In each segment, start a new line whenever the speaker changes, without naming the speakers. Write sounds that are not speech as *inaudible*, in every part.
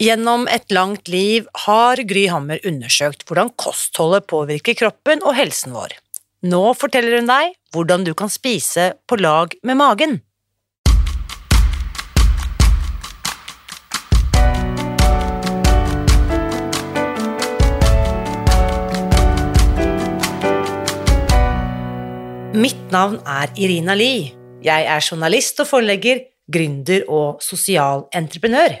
Gjennom et langt liv har Gry Hammer undersøkt hvordan kostholdet påvirker kroppen og helsen vår. Nå forteller hun deg hvordan du kan spise på lag med magen. Mitt navn er Irina Lie. Jeg er journalist og forlegger, gründer og sosial entreprenør.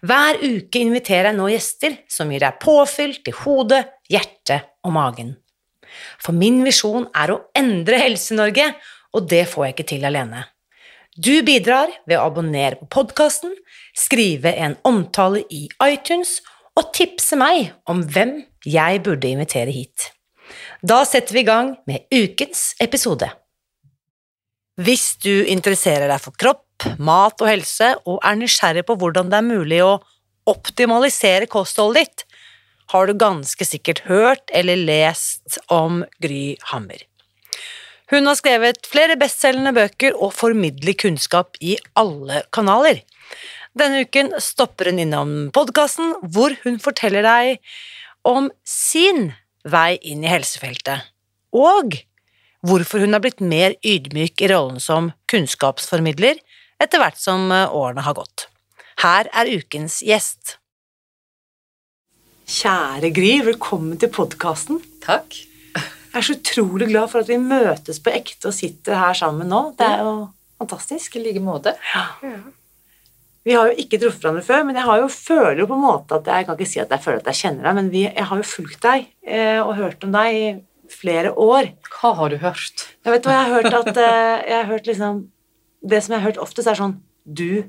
Hver uke inviterer jeg nå gjester som gir deg påfyll til hodet, hjertet og magen. For min visjon er å endre Helse-Norge, og det får jeg ikke til alene. Du bidrar ved å abonnere på podkasten, skrive en omtale i iTunes og tipse meg om hvem jeg burde invitere hit. Da setter vi i gang med ukens episode. Hvis du interesserer deg for kropp, mat og helse, og er nysgjerrig på hvordan det er mulig å optimalisere kostholdet ditt, har du ganske sikkert hørt eller lest om Gry Hammer. Hun har skrevet flere bestselgende bøker og formidler kunnskap i alle kanaler. Denne uken stopper hun innom podkasten, hvor hun forteller deg om sin vei inn i helsefeltet, og hvorfor hun har blitt mer ydmyk i rollen som kunnskapsformidler etter hvert som årene har gått. Her er ukens gjest. Kjære Gry, velkommen til podkasten.
Takk.
Jeg er så utrolig glad for at vi møtes på ekte og sitter her sammen nå. Det er jo fantastisk.
I like måte.
Ja. Vi har jo ikke truffet hverandre før, men jeg har jo føler jo på en måte at jeg kan ikke si at jeg føler at jeg kjenner deg, men vi, jeg har jo fulgt deg eh, og hørt om deg i flere år.
Hva har du hørt?
Jeg vet hva jeg har hørt at eh, jeg har hørt liksom Det som jeg har hørt oftest, er sånn Du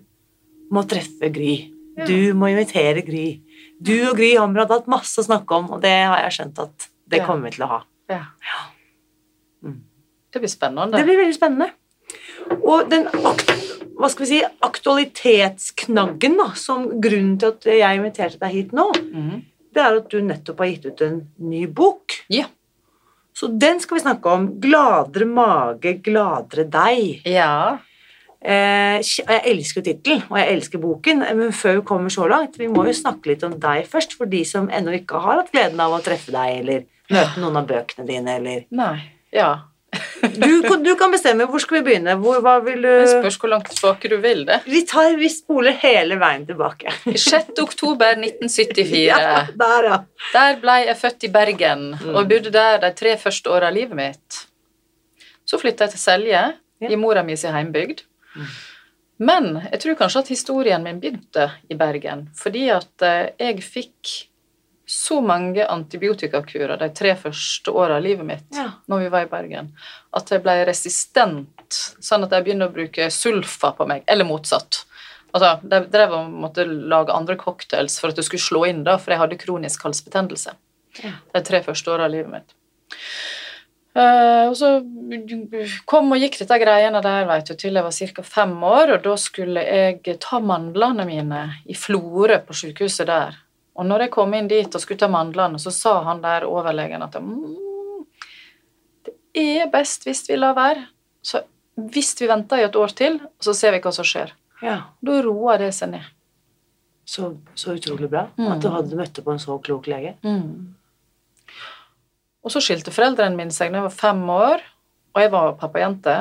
må treffe Gry. Ja. Du må invitere Gry. Du og Gry Hammer hadde hatt masse å snakke om, og det har jeg skjønt at det kommer vi til å ha.
Ja. Mm. Det blir spennende.
Det blir veldig spennende. Og den hva skal vi si, aktualitetsknaggen da, som grunnen til at jeg inviterte deg hit nå, mm. det er at du nettopp har gitt ut en ny bok.
Ja.
Så den skal vi snakke om. 'Gladere mage, gladere deg'.
Ja.
Eh, jeg elsker jo tittelen, og jeg elsker boken, men før vi kommer så langt, vi må jo snakke litt om deg først, for de som ennå ikke har hatt gleden av å treffe deg, eller møte noen av bøkene dine, eller
Nei. Ja. *laughs*
du, du, kan bestemme. Hvor skal vi begynne? Hvor, hva vil du
Det spørs hvor langt tilbake du vil det.
Vi, tar, vi spoler hele veien tilbake. *laughs*
6. oktober 1974.
Ja, der, ja.
Der ble jeg født i Bergen mm. og bodde der de tre første åra av livet mitt. Så flytta jeg til Selje, ja. i mora mi sin heimbygd. Men jeg tror kanskje at historien min begynte i Bergen, fordi at eh, jeg fikk så mange antibiotikakurer de tre første åra av livet mitt
ja.
når vi var i Bergen, at jeg ble resistent, sånn at jeg begynner å bruke sulfa på meg, eller motsatt. Altså, De drev og måtte lage andre cocktails for at det skulle slå inn, da, for jeg hadde kronisk halsbetennelse
ja.
de tre første åra av livet mitt. Uh, og så kom og gikk dette greiene der vet du, til jeg var ca. fem år, og da skulle jeg ta mandlene mine i Florø, på sykehuset der. Og når jeg kom inn dit og skulle ta mandlene, så sa han der overlegen at mm, det er best hvis vi lar være. Så hvis vi venter i et år til, så ser vi hva som skjer.
Ja.
Da roer det seg ned.
Så, så utrolig bra mm. at du hadde møtt på en så klok lege.
Mm. Og så skilte foreldrene mine seg da jeg var fem år, og jeg var pappajente.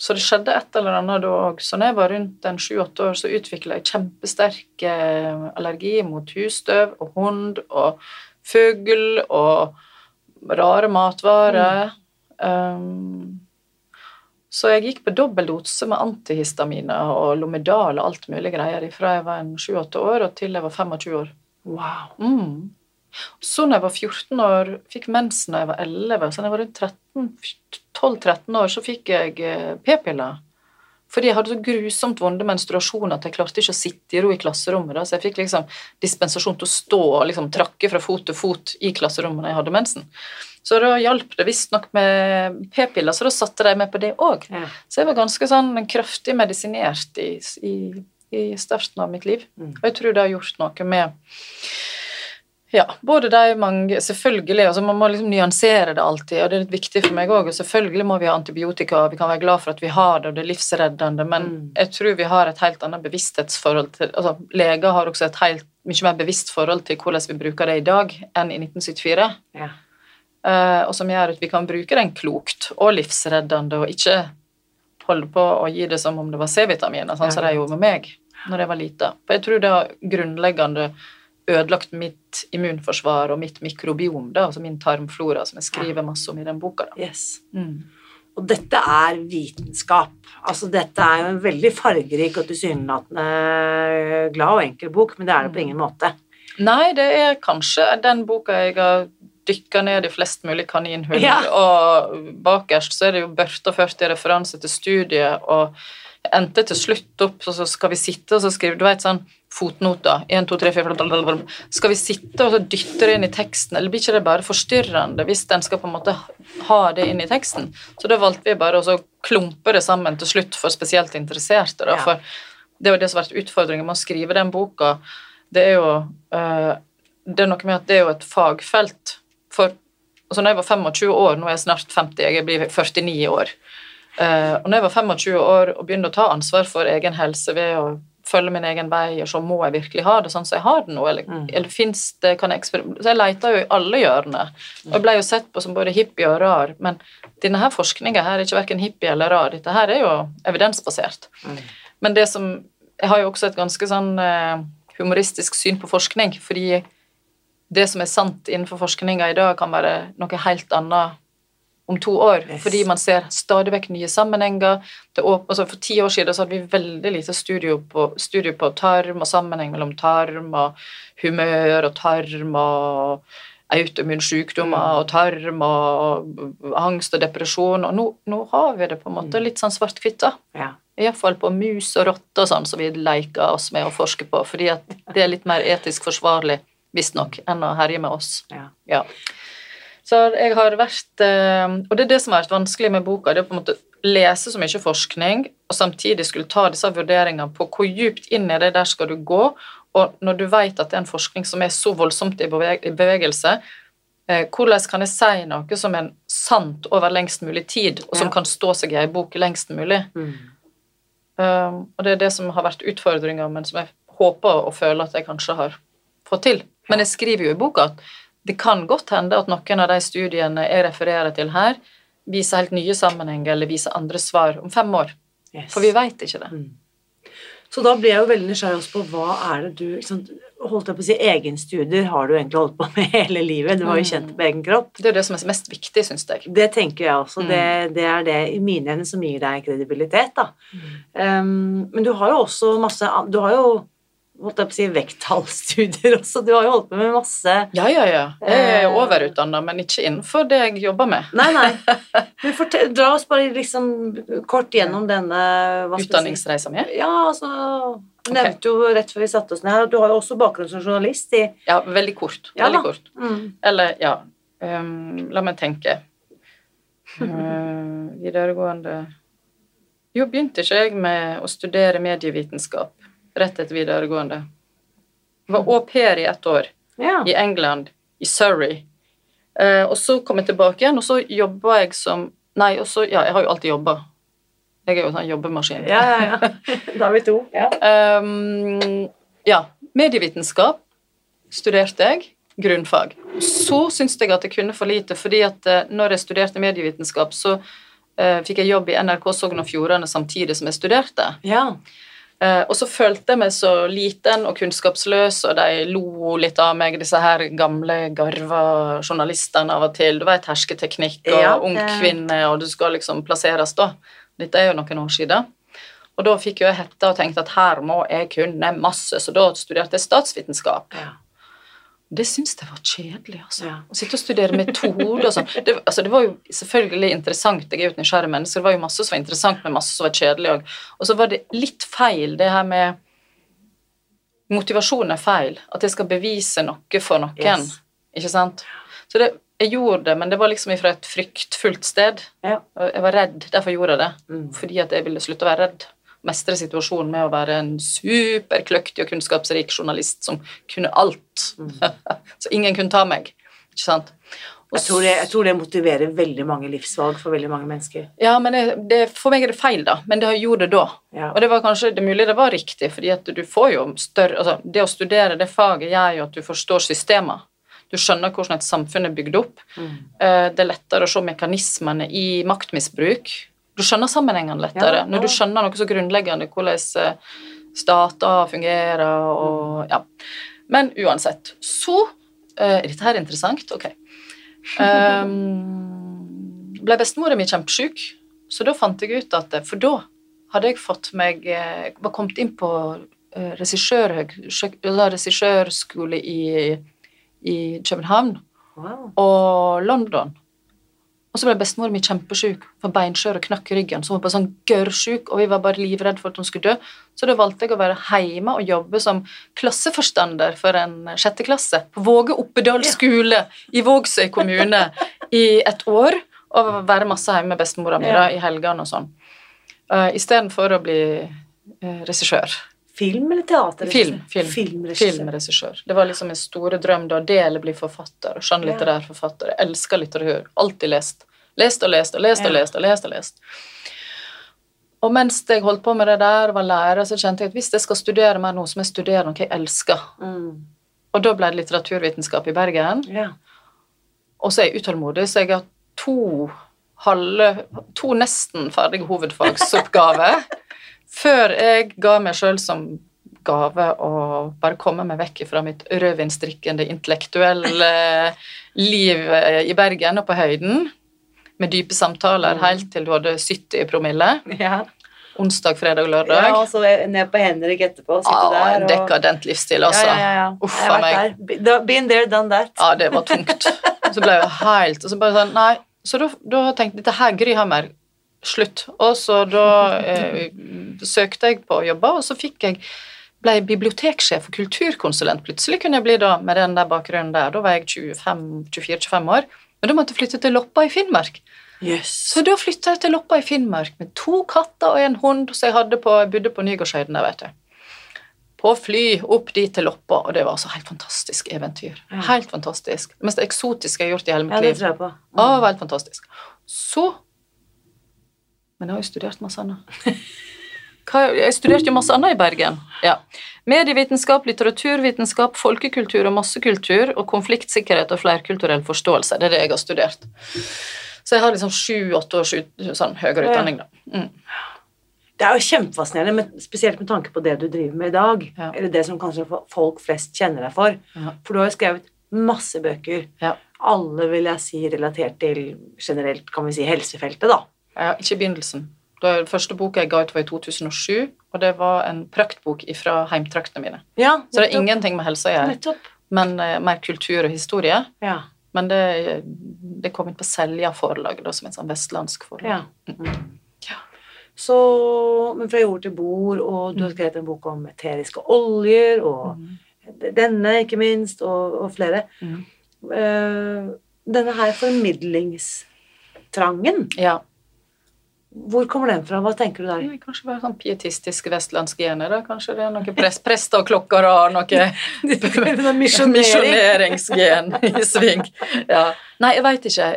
Så det skjedde et eller annet da òg. Så når jeg var rundt en sju-åtte år, så utvikla jeg kjempesterk eh, allergi mot husstøv og hund og fugl og rare matvarer. Mm. Um, så jeg gikk på dobbel dose med antihistaminer og Lomedal og alt mulig greier fra jeg var sju-åtte år og til jeg var 25 år.
Wow.
Mm. Så når jeg var 14 år, fikk mensen da jeg var 11, så da jeg var rundt 12-13 år, så fikk jeg eh, p-piller Fordi jeg hadde så grusomt vonde menstruasjoner at jeg klarte ikke å sitte i ro i klasserommet. Da. Så jeg fikk liksom dispensasjon til å stå og liksom trakke fra fot til fot i klasserommet når jeg hadde mensen. Så da hjalp det visstnok med p-piller, så da satte de meg på det òg.
Ja.
Så jeg var ganske sånn kraftig medisinert i, i, i starten av mitt liv.
Mm.
Og jeg tror det har gjort noe med ja, både de mange Selvfølgelig, altså man må liksom nyansere det alltid, og det er litt viktig for meg òg. Og selvfølgelig må vi ha antibiotika, og vi kan være glad for at vi har det, og det er livsreddende, men
Mm.
jeg tror vi har et helt annet bevissthetsforhold til altså Leger har også et helt mye mer bevisst forhold til hvordan vi bruker det i dag, enn i 1974.
Ja.
Uh, og som gjør at vi kan bruke den klokt og livsreddende, og ikke holde på å gi det som om det var C-vitaminer, sånn som
Ja.
de gjorde med meg når jeg var lita. For jeg tror det er grunnleggende ødelagt mitt immunforsvar og mitt mikrobiom, da, altså min tarmflora, som jeg skriver masse om i den boka. Da.
Yes.
Mm.
Og dette er vitenskap. Altså, dette er jo en veldig fargerik og tilsynelatende glad og enkel bok, men det er det på ingen måte.
Nei, det er kanskje den boka jeg har dykka ned i flest mulig kaninhull,
Ja.
og bakerst så er det jo børta 40 referanser til studiet, og endte til slutt opp, så så skal vi sitte og så skrive Du vet sånn fotnoter. 1, 2, 3, 4 blablabla. Skal vi sitte og så dytte det inn i teksten, eller blir ikke det bare forstyrrende hvis den skal på en måte ha det inn i teksten? Så da valgte vi bare å klumpe det sammen til slutt for spesielt interesserte. Da, for det er jo det som har vært utfordringen med å skrive den boka. Det er jo eh, det er noe med at det er jo et fagfelt. For altså når jeg var 25 år, nå er jeg snart 50, jeg blir 49 år. Eh, og når jeg var 25 år og begynte å ta ansvar for egen helse ved å følge min egen vei og så må jeg virkelig ha det sånn som jeg har det nå, eller,
Mm.
eller fins det kan jeg Så jeg leita jo i alle hjørner. Og jeg ble jo sett på som både hippie og rar, men denne her forskninga her er ikke verken hippie eller rar, dette her er jo evidensbasert.
Mm.
Men det som Jeg har jo også et ganske sånn eh, humoristisk syn på forskning, fordi det som er sant innenfor forskninga i dag, kan være noe helt annet om to år.
Yes.
Fordi man ser stadig vekk nye sammenhenger. Altså for ti år siden så hadde vi veldig lite studio på, studio på tarm og sammenheng mellom tarm og humør og tarm og autoimmune sykdommer og tarm og angst og depresjon. Og nå, nå har vi det på en måte litt sånn svart-hvitt, da.
Ja.
Iallfall på mus og rotter og sånn, som vi leker oss med å forske på, fordi at det er litt mer etisk forsvarlig, visstnok, enn å herje med oss.
Ja.
Ja. Så jeg har vært eh, Og det er det som har vært vanskelig med boka, det er på en måte lese så mye forskning, og samtidig skulle ta disse vurderingene på hvor djupt inn i det der skal du gå, og når du vet at det er en forskning som er så voldsomt i beveg- i bevegelse, eh, hvordan kan jeg si noe som er sant over lengst mulig tid, og som
Ja.
kan stå seg i ei bok lengst mulig?
Mm.
Um, og det er det som har vært utfordringa, men som jeg håper og føler at jeg kanskje har fått til. Men jeg skriver jo i boka at det kan godt hende at noen av de studiene jeg refererer til her, viser helt nye sammenhenger eller viser andre svar om fem år.
Yes.
For vi veit ikke det.
Mm. Så da blir jeg jo veldig nysgjerrig også på hva er det du liksom, holdt jeg på å si, Egenstudier har du egentlig holdt på med *laughs* hele livet. Du har jo
Mm.
kjent det på egen kropp.
Det er det som er mest viktig, syns jeg.
Det tenker jeg også.
Mm.
Det, det er det i mine øyne som gir deg kredibilitet, da. Um, men du har jo også masse Du har jo holdt jeg på å si, vekttallstudier også. Du har jo holdt på med masse
Ja, ja, ja. Jeg er
Eh.
overutdanna, men ikke innenfor det jeg jobber med.
Nei, nei. *laughs* Men fortell, dra oss bare liksom kort gjennom denne?
Utdanningsreisa mi.
Ja, altså Du nevnte jo rett før vi satte oss ned her at du har jo også bakgrunn som journalist i
Ja, veldig kort.
Ja
Veldig kort.
mm.
Eller, ja um, La meg tenke. *laughs* Eh, videregående Jo, begynte ikke jeg med å studere medievitenskap rett etter videregående. Jeg var au pair i ett år
Ja.
i England, i Surrey. Eh, og så kom jeg tilbake igjen, og så jobba jeg som Nei, og så Ja, jeg har jo alltid jobba. Jeg er jo sånn jobbemaskin.
ja, ja, ja. *laughs* Da er vi to. Ja.
Um, ja, medievitenskap studerte jeg, grunnfag. Så syntes jeg at jeg kunne for lite, fordi at eh, når jeg studerte medievitenskap, så uh, fikk jeg jobb i NRK Sogn og Fjordane samtidig som jeg studerte.
ja.
Eh, og så følte jeg meg så liten og kunnskapsløs, og de lo litt av meg, disse her gamle, garva journalistene av og til. Du vet, hersketeknikk og
Ja,
ung kvinne, og du skal liksom plasseres da. Dette er jo noen år siden. Og da fikk jeg hette og tenkte at her må jeg kunne masse, så da studerte jeg statsvitenskap.
ja.
Det syns jeg var kjedelig, altså.
Ja.
Å sitte og studere metode og sånn. *laughs* Det, altså, det var jo selvfølgelig interessant, jeg er jo et nysgjerrig menneske, det var jo masse som var interessant, men masse som var kjedelig òg. Og så var det litt feil, det her med Motivasjonen er feil. At jeg skal bevise noe for noen.
Yes.
Ikke sant? Så det, jeg gjorde det, men det var liksom fra et fryktfullt sted.
Ja.
Jeg var redd, derfor gjorde jeg det.
Mm.
Fordi at jeg ville slutte å være redd. Mestre situasjonen med å være en superkløktig og kunnskapsrik journalist som kunne alt. *laughs* så ingen kunne ta meg. Ikke sant?
Jeg tror, det, jeg tror det motiverer veldig mange livsvalg for veldig mange mennesker.
Ja, men det, det, for meg er det feil, da. Men det har gjort det da.
Ja.
Og det var kanskje det mulig det var riktig, fordi at du får jo større altså, Det å studere det faget gjør jo at du forstår systemer. Du skjønner hvordan et samfunn er bygd opp.
Mm.
Eh, Det er lettere å se mekanismene i maktmisbruk. Du skjønner sammenhengene lettere
Ja,
når du skjønner noe så grunnleggende, hvordan eh, stater fungerer og Ja. Men uansett. Så eh, Er dette her interessant? Ok. Um, ble bestemora mi kjempesjuk, så da fant jeg ut at For da hadde jeg fått meg eh, var kommet inn på eh, regissørskole i, i København
Wow.
og London. Og så ble bestemor mi kjempesjuk, var beinskjør og knakk i ryggen. Så hun var sånn gørrsjuk, og vi var bare livredde for at hun skulle dø. Så da valgte jeg å være hjemme og jobbe som klasseforstander for en sjette klasse på Våge Oppedal skole i Vågsøy kommune i et år. Og være masse hjemme med bestemora mi i helgene og sånn. Uh, Istedenfor å bli uh, regissør.
Film eller teater?
Film. film.
Filmregissør.
Filmregissør. Det var liksom min store drøm da, det eller bli forfatter. Skjønnlitterær forfatter. Jeg elsker litteratur. Alltid lest. Lest og lest og lest og
Ja.
lest og lest. Og lest. Og mens jeg holdt på med det der og var lærer, så kjente jeg at hvis jeg skal studere mer nå, så må jeg studere noe jeg elsker.
Mm.
Og da ble det litteraturvitenskap i Bergen.
Ja.
Og så er jeg utålmodig, så jeg har to halve To nesten ferdige hovedfagsoppgaver *laughs* før jeg ga meg sjøl som gave å bare komme meg vekk fra mitt rødvinsdrikkende intellektuelle liv eh, i Bergen og på høyden, med dype samtaler helt til du hadde 70 i promille.
Ja.
Onsdag, fredag og
ja,
lørdag.
og så ned på Henrik etterpå. Sitte
Ja,
der
en
og
dekadent livsstil, altså.
Ja, ja, ja.
Uff a meg.
der. Been there, done that.
Ja, det var tungt. *laughs* Så ble jeg helt og så bare sånn, Nei, så da, da tenkte jeg dette her Gry Hammer, slutt. Og så da eh, søkte jeg på å jobbe, og så fikk jeg ble biblioteksjef og kulturkonsulent. Plutselig kunne jeg bli da med den der bakgrunnen der. Da var jeg 24-25 år. Men da måtte jeg flytte til Loppa i Finnmark.
Yes.
Så da flytta jeg til Loppa i Finnmark med to katter og en hund som jeg hadde på, jeg bodde på Nygårdshøyden vet du. På fly opp dit til Loppa, og det var altså helt fantastisk eventyr.
Ja.
Helt fantastisk. Det mest eksotiske jeg har gjort i hele mitt liv.
Ja, det tror jeg på.
Mm. det helt fantastisk. Så Men jeg har jo studert masse annet. *laughs* Jeg studerte jo masse annet i Bergen. Ja. Medievitenskap, litteraturvitenskap, folkekultur og massekultur og konfliktsikkerhet og flerkulturell forståelse. Det er det jeg har studert. Så jeg har liksom sju-åtte års sånn høyere utdanning, da. Mm.
Det er jo kjempefascinerende, spesielt med tanke på det du driver med i dag.
Ja.
Eller det som kanskje folk flest kjenner deg for.
Ja.
For du har jo skrevet masse bøker.
Ja.
Alle vil jeg si relatert til generelt kan vi si helsefeltet, da.
Ja, ikke begynnelsen. Da, første boka jeg ga ut, var i 2007, og det var en praktbok fra heimtraktene mine.
Ja,
Så det er ingenting med helse å gjøre, men uh, mer kultur og historie.
Ja.
Men det, det kom inn på Selja forlag, da, som et sånn vestlandsk forlag.
ja. Ja. Så, men fra jord til bord, og du har skrevet en bok om eteriske oljer, og denne, ikke minst, og, og flere.
Mm.
Uh, denne her formidlingstrangen,
Ja.
Hvor kommer den fra? Hva tenker du der?
Er Kanskje bare sånn pietistiske vestlandske gener. da. Kanskje det er noen pres prester og klokker og noe *laughs* *laughs*
Misjonering.
misjoneringsgen i sving. Ja. Nei, jeg veit ikke.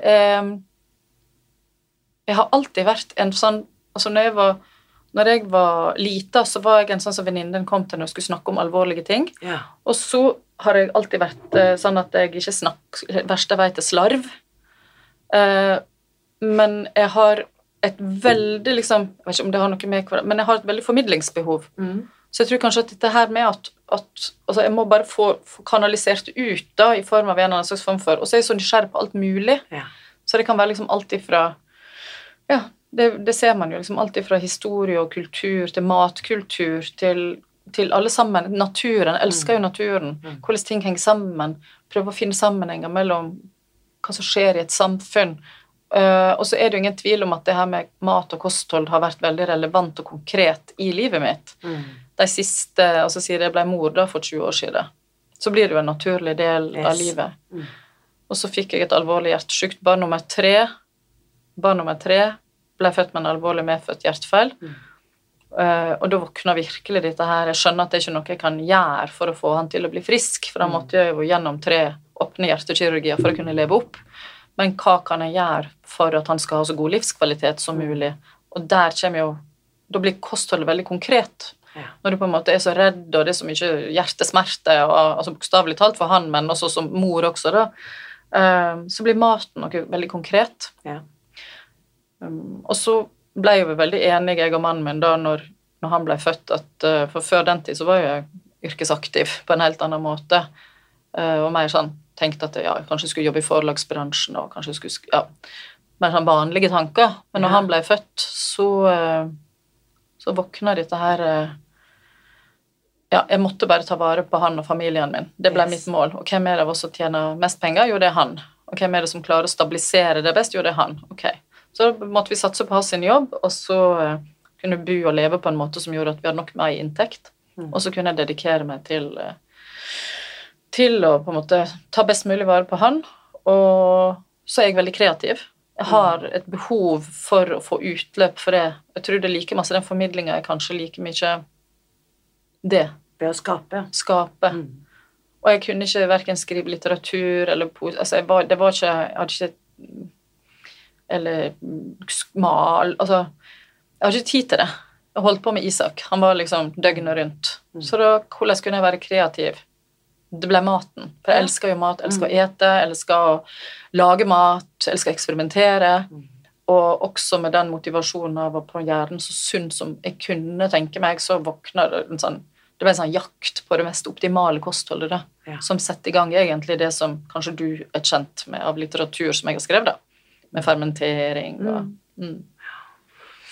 Jeg har alltid vært en sånn Altså, når jeg var når jeg var lita, så var jeg en sånn som venninnen kom til når jeg skulle snakke om alvorlige ting.
Ja.
Og så har jeg alltid vært eh, sånn at jeg ikke snakker verste vei er slarv. Eh, men jeg har et veldig liksom Jeg vet ikke om det har noe med hverandre, men jeg har et veldig formidlingsbehov.
Mm.
Så jeg tror kanskje at dette her med at, at altså Jeg må bare få, få kanalisert ut da, i form av en eller annen slags form for Og så er jeg så nysgjerrig på alt mulig.
Ja.
Så det kan være liksom alt ifra Ja, det, det ser man jo. liksom Alt ifra historie og kultur til matkultur til til alle sammen. Naturen. Jeg elsker jo naturen.
Mm.
Hvordan ting henger sammen. Prøve å finne sammenhenger mellom hva som skjer i et samfunn. Eh, og så er det jo ingen tvil om at det her med mat og kosthold har vært veldig relevant og konkret i livet mitt.
Mm.
De siste Altså siden jeg ble mor da for 20 år siden, så blir det jo en naturlig del av livet.
Mm.
Og så fikk jeg et alvorlig hjertesykt barn nummer tre. Barn nummer tre ble født med en alvorlig medfødt hjertefeil.
Mm.
Uh, og da våkna virkelig dette her. Jeg skjønner at det er ikke noe jeg kan gjøre for å få han til å bli frisk, for da
Mm.
måtte jeg jo gjennom tre åpne hjertekirurgier for å kunne leve opp. Men hva kan jeg gjøre for at han skal ha så god livskvalitet som
Mm.
mulig? Og der kommer jo Da blir kostholdet veldig konkret.
Ja.
Når du på en måte er så redd, og det er så mye hjertesmerte, altså bokstavelig talt for han, men også som mor også, da, eh, så blir maten noe veldig konkret.
Ja.
Um, og så ble vi veldig enige, jeg og mannen min, da når, når han ble født, at uh, for før den tid så var jeg yrkesaktiv på en helt annen måte. Uh, og mer sånn tenkte at ja, jeg kanskje skulle jobbe i forlagsbransjen og kanskje skulle ja, Mer sånn vanlige tanker. Men når
Ja.
han ble født, så, uh, så våkna dette her uh, Ja, jeg måtte bare ta vare på han og familien min. Det ble
Yes.
mitt mål. Og hvem er det av oss som tjener mest penger? Jo, det er han. Og hvem er det som klarer å stabilisere det best? Jo, det er han. Ok. Så måtte vi satse på hans sin jobb, og så eh, kunne bo og leve på en måte som gjorde at vi hadde nok med i inntekt.
Mm.
Og så kunne jeg dedikere meg til, eh, til å på en måte ta best mulig vare på han. Og så er jeg veldig kreativ. Jeg har et behov for å få utløp for det. Jeg tror det er like masse den formidlinga er kanskje like mye det.
Ved å skape.
Skape.
Mm.
Og jeg kunne ikke verken skrive litteratur eller poesi altså jeg var, Det var ikke Jeg hadde ikke Eller mal Altså, jeg hadde ikke tid til det. Jeg holdt på med Isak. Han var liksom døgnet rundt.
Mm.
Så da, hvordan kunne jeg være kreativ? Det ble maten. For jeg elsker jo mat. Jeg elsker
Mm.
å ete, jeg elsker å lage mat, jeg elsker å eksperimentere.
Mm.
Og også med den motivasjonen av å på hjernen så sunn som jeg kunne tenke meg, så våkna det en sånn det ble en sånn jakt på det mest optimale kostholdet, da,
Ja.
som setter i gang egentlig det som kanskje du er kjent med av litteratur som jeg har skrevet, da. Med fermentering og mm.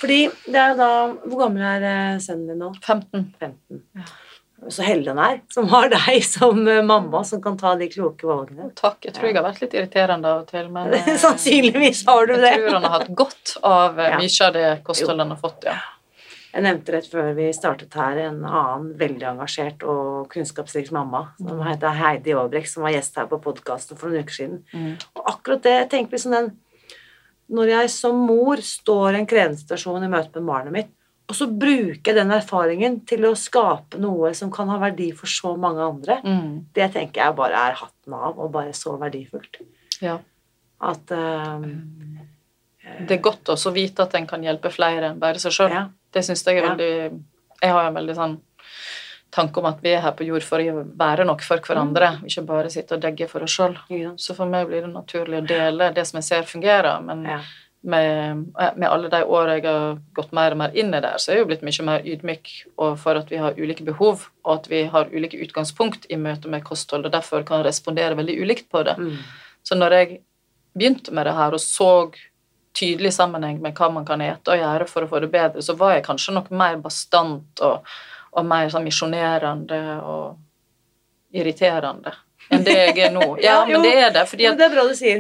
Fordi det er jo da Hvor gammel er eh, sønnen din nå?
15.
15. Så heldig han er, som har deg som eh, mamma, som kan ta de kloke valgene.
Takk. Jeg tror jeg har vært litt irriterende av og til, men eh, *laughs*
Sannsynligvis har du
jeg
det.
tror han har hatt godt av eh,
Ja.
mye av det kostholdet han har fått, ja.
Jeg nevnte rett før vi startet her en annen veldig engasjert og kunnskapsrik mamma som heter Heidi Aabrek, som var gjest her på podkasten for noen uker siden.
Mm.
Og akkurat det tenker tenker liksom den Når jeg som mor står i en krevende situasjon i møte med barnet mitt, og så bruker jeg den erfaringen til å skape noe som kan ha verdi for så mange andre,
Mm.
det tenker jeg bare er hatten av, og bare så verdifullt.
ja.
At eh,
Det er godt også å vite at en kan hjelpe flere enn bare seg sjøl.
Ja.
Det syns jeg er
Ja.
veldig Jeg har en veldig sånn tanke om at vi er her på jord for å være noe for hverandre, ikke bare sitte og degge for oss sjøl.
Ja.
Så for meg blir det naturlig å dele det som jeg ser fungerer, men. Med, med alle de åra jeg har gått mer og mer inn i der, så er jeg jo blitt mye mer ydmyk for at vi har ulike behov, og at vi har ulike utgangspunkt i møte med kosthold, og derfor kan respondere veldig ulikt på det.
Mm.
Så når jeg begynte med det her og så tydelig sammenheng med hva man kan ete og gjøre for å få det bedre, så var jeg kanskje nok mer bastant og, og mer sånn misjonerende og irriterende enn det jeg er nå. *laughs* Ja, men det er det, fordi at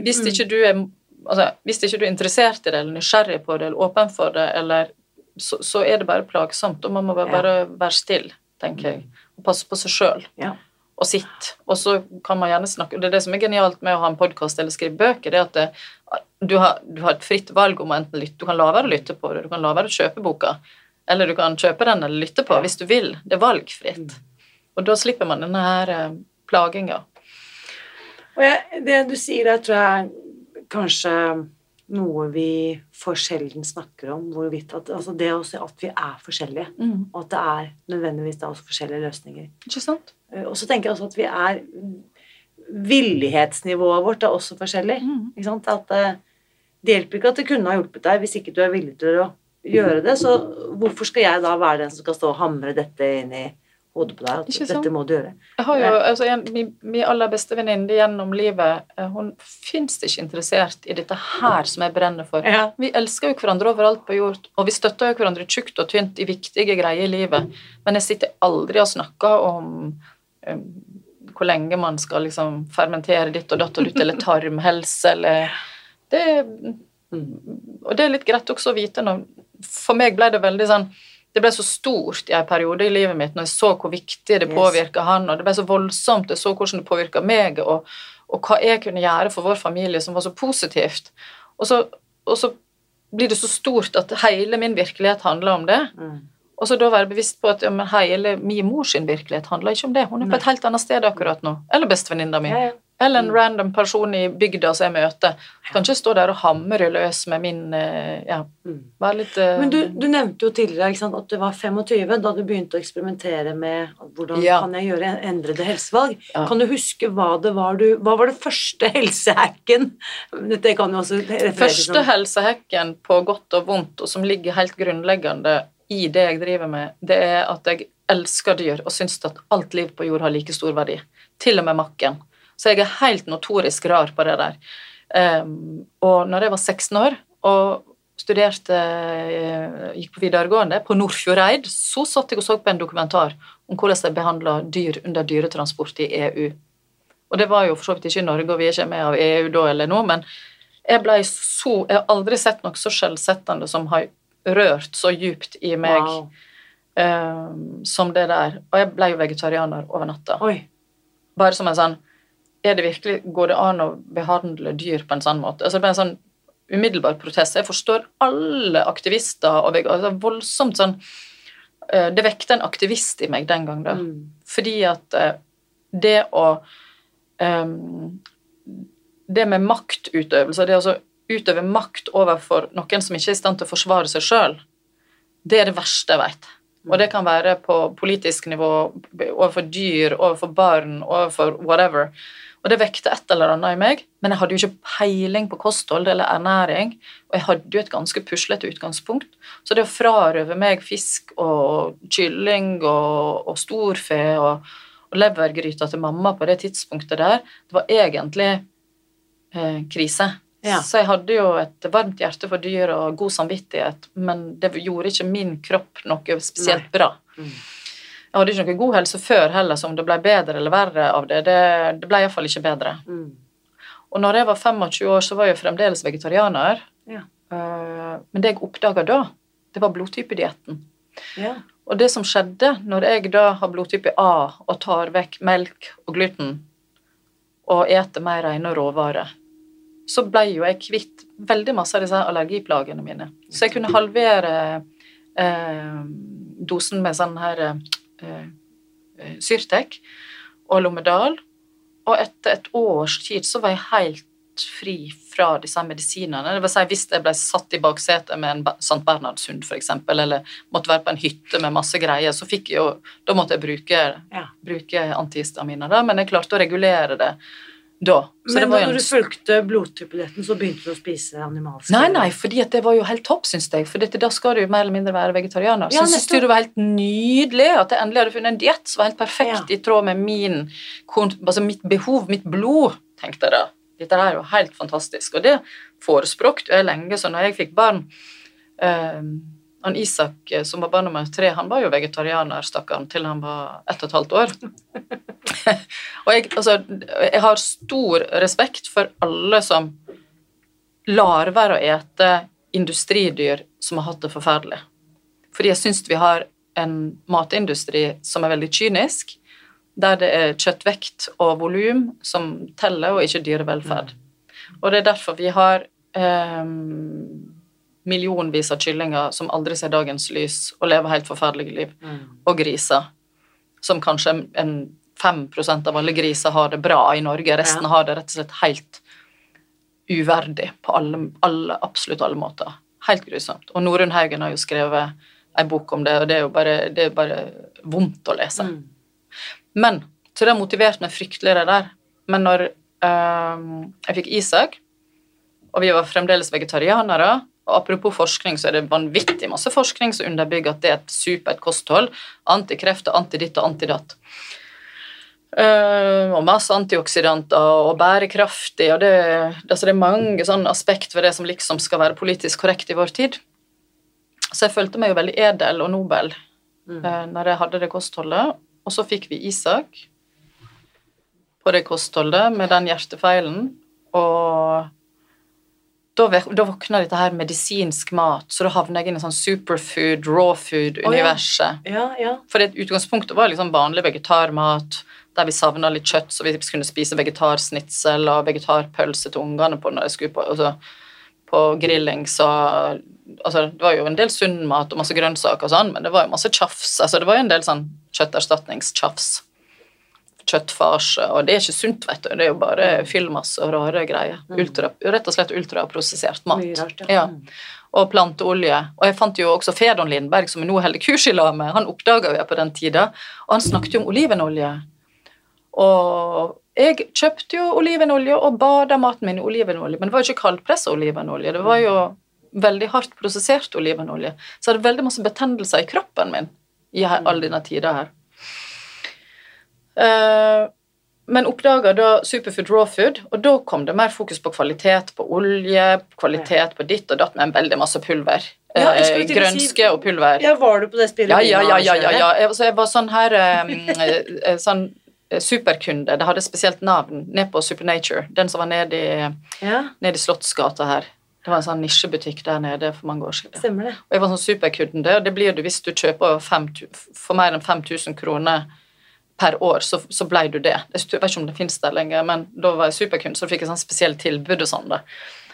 hvis
Mm.
ikke du er altså, hvis ikke du er interessert i det, eller nysgjerrig på det, eller åpen for det, eller, så, så er det bare plagsomt, og man må bare,
Ja.
bare være stille, tenker jeg, og passe på seg sjøl
Ja.
og sitt. Og så kan man gjerne snakke Det er det som er genialt med å ha en podkast eller skrive bøker, det er at det, du, har, du har et fritt valg om å enten lytte Du kan la være å lytte på det, du kan la være å kjøpe boka, eller du kan kjøpe den eller lytte på
Ja.
hvis du vil. Det er valgfritt.
Mm.
Og da slipper man denne her eh, plaginga.
Og jeg, det du sier der, tror jeg er kanskje noe vi for sjelden snakker om. Hvorvidt at, altså det å se at vi er forskjellige, og at det er nødvendigvis da også forskjellige løsninger.
Ikke sant?
Eh, Og så tenker jeg også at vi er Villighetsnivået vårt er også forskjellig.
Mm.
Ikke sant? At eh, det hjelper ikke at det kunne ha hjulpet deg hvis ikke du er villig til å gjøre det. Så hvorfor skal jeg da være den som skal stå og hamre dette inn i hodet på deg at dette må du gjøre.
Jeg har jo, altså, en, min, min aller beste venninne gjennom livet, eh, hun fins ikke interessert i dette her som jeg brenner for.
Ja.
Vi elsker jo hverandre overalt på jord, og vi støtter jo hverandre tjukt og tynt i viktige greier i livet, men jeg sitter aldri og snakker om um, hvor lenge man skal liksom fermentere ditt og datt og dutt, eller tarmhelse, eller det, Og det er litt greit også å vite når For meg ble det veldig sånn det ble så stort i en periode i livet mitt når jeg så hvor viktig det påvirka han, og det ble så voldsomt, jeg så hvordan det påvirka meg, og, og hva jeg kunne gjøre for vår familie som var så positivt. Og så, og så blir det så stort at hele min virkelighet handler om det.
Mm.
Og så da være bevisst på at ja, hele min mors virkelighet handler ikke om det. Hun er på et helt annet sted akkurat nå. Eller bestevenninna mi.
Ja, ja.
Eller en random person i bygda som jeg møter. Jeg kan ikke stå der og hamre løs med min eh, Ja,
Mm.
være litt eh,
Men du, du nevnte jo tidligere sant, at du var 25 da du begynte å eksperimentere med hvordan
Ja.
kan jeg gjøre endrede helsevalg.
Ja.
Kan du huske hva det var du Hva var det første *laughs* helsehacken? Dette kan jo også referere
Første
som
helsehacken på godt og vondt, og som ligger helt grunnleggende i det jeg driver med, det er at jeg elsker dyr og syns at alt liv på jord har like stor verdi. Til og med makken. Så jeg er helt notorisk rar på det der. Um, og når jeg var 16 år og studerte eh, Gikk på videregående på Nordfjordeid, så satt jeg og så på en dokumentar om hvordan de behandla dyr under dyretransport i EU. Og det var jo for så vidt ikke i Norge, og vi er ikke med av EU da eller nå, men jeg ble så Jeg har aldri sett noe så skjellsettende som har rørt så djupt i meg
Wow.
um, som det der. Og jeg ble jo vegetarianer over natta.
Oi.
Bare som en sånn er det virkelig, Går det an å behandle dyr på en sånn måte? Altså det ble en sånn umiddelbar protest. Jeg forstår alle aktivister og altså voldsomt sånn eh, Det vekte en aktivist i meg den gang, da.
Mm.
Fordi at eh, det å um, Det med maktutøvelse, det å utøve makt overfor noen som ikke er i stand til å forsvare seg sjøl, det er det verste jeg vet. Og det kan være på politisk nivå, overfor dyr, overfor barn, overfor whatever. Og det vekte et eller annet i meg, men jeg hadde jo ikke peiling på kosthold eller ernæring, og jeg hadde jo et ganske puslete utgangspunkt. Så det å frarøve meg fisk og kylling og, og storfe og, og levergryta til mamma på det tidspunktet der, det var egentlig eh, krise.
Ja.
Så jeg hadde jo et varmt hjerte for dyr og god samvittighet, men det gjorde ikke min kropp noe spesielt
Nei.
bra.
Mm.
Jeg hadde ikke noe god helse før heller, så om det ble bedre eller verre av det, det, det ble iallfall ikke bedre.
Mm.
Og når jeg var 25 år, så var jeg fremdeles vegetarianer.
Ja.
Eh, Men det jeg oppdaga da, det var blodtypedietten.
Ja.
Og det som skjedde når jeg da har blodtype A og tar vekk melk og gluten og eter mer rene råvarer, så ble jo jeg kvitt veldig masse av disse allergiplagene mine. Så jeg kunne halvere eh, dosen med sånn her eh, Syrtek og Lommedal, og etter et års tid så var jeg helt fri fra disse medisinene. Det vil si, hvis jeg ble satt i baksetet med en St. Bernhardshund, eksempel, eller måtte være på en hytte med masse greier, så fikk jeg jo Da måtte jeg bruke,
Ja.
bruke antihistaminer, da, men jeg klarte å regulere det da. Så
Men
det var jo
når du fulgte blodtypeletten, så begynte du å spise animalsk
Nei, nei, fordi det var jo helt topp, syns jeg. For da skal du jo mer eller mindre være vegetarianer. Så
Ja,
jeg syns det var helt nydelig at jeg endelig hadde funnet en diett som var helt perfekt
Ja.
i tråd med min, altså mitt behov, mitt blod, tenkte jeg da. Dette er jo helt fantastisk. Og det forespråkte jeg lenge, så når jeg fikk barn eh, han Isak, eh, som var barn nummer tre, han var jo vegetarianer, stakkaren, til han var ett og et halvt år. *laughs* og jeg, altså, jeg har stor respekt for alle som lar være å ete industridyr som har hatt det forferdelig. Fordi jeg syns vi har en matindustri som er veldig kynisk, der det er kjøttvekt og volum som teller, og ikke dyrevelferd. Og det er derfor vi har ehm, millionvis av kyllinger som aldri ser dagens lys og lever helt forferdelige liv,
Mm.
og griser, som kanskje en 5% av alle griser har det bra i Norge, resten
Ja.
har det rett og slett helt uverdig på alle, alle, absolutt alle måter. Helt grusomt. Og Norunn Haugen har jo skrevet en bok om det, og det er jo bare, det er bare vondt å lese.
Mm.
Men, så det har motivert meg fryktelig det der. Men når øh, jeg fikk Isak, og vi var fremdeles vegetarianere, Og apropos forskning, så er det vanvittig masse forskning som underbygger at det er et supert kosthold. Antikreft og antiditt og antidatt. Uh, og masse antioksidanter og bærekraftig, og det, altså det er mange sånn aspekt ved det som liksom skal være politisk korrekt i vår tid. Så jeg følte meg jo veldig edel og nobel mm. uh, når jeg hadde det kostholdet. Og så fikk vi Isak på det kostholdet med den hjertefeilen, og da, da våkna dette her medisinsk mat, så da havna jeg inn i sånn superfood, raw food-universet.
Oh, ja. Ja.
For utgangspunktet var liksom vanlig vegetarmat, der vi savna litt kjøtt, så vi kunne spise vegetarsnitsel og vegetarpølse til ungene på når jeg skulle på, altså, på grilling, så altså, Det var jo en del sunn mat og masse grønnsaker og sånn, men det var jo masse tjafs. altså Det var jo en del sånn kjøtterstatningstjafs kjøttfarse, og det er ikke sunt, vet du. Det er jo bare fyllmasse og rare greier. Mm. Ultra, rett og slett ultraprosessert mat. Rart, ja. ja. Og planteolje. Og jeg fant jo også Fedon Lindberg, som jeg nå holder kurs i lag med, han oppdaga jeg på den tida, og han snakket jo om olivenolje. Og jeg kjøpte jo olivenolje og bada maten min i olivenolje, men det var jo ikke kaldpressa olivenolje, det var jo veldig hardt prosessert olivenolje. Så jeg hadde veldig masse betennelser i kroppen min i alle denne tida her. Eh, men oppdaga da Superfood Raw Food, og da kom det mer fokus på kvalitet på olje, kvalitet på ditt og datt, med en veldig masse pulver. Ja, eh, grønske si, og pulver.
Ja, Var du på det spillet?
Ja, ja, ja. ja, ja, ja. Jeg, jeg var sånn her um, sånn superkunde. Det hadde spesielt navn ned på Supernature. Den som var nede i, ja. ned i Slottsgata her. Det var en sånn nisjebutikk der nede for mange år siden.
Stemmer det.
Og jeg var sånn superkunde, og det blir du hvis du kjøper fem, for mer enn 5000 kroner per år, så, så ble du det. Jeg vet ikke om det finnes der lenger, men da var jeg superkunst, så fikk jeg sånn spesielt tilbud og sånn. da.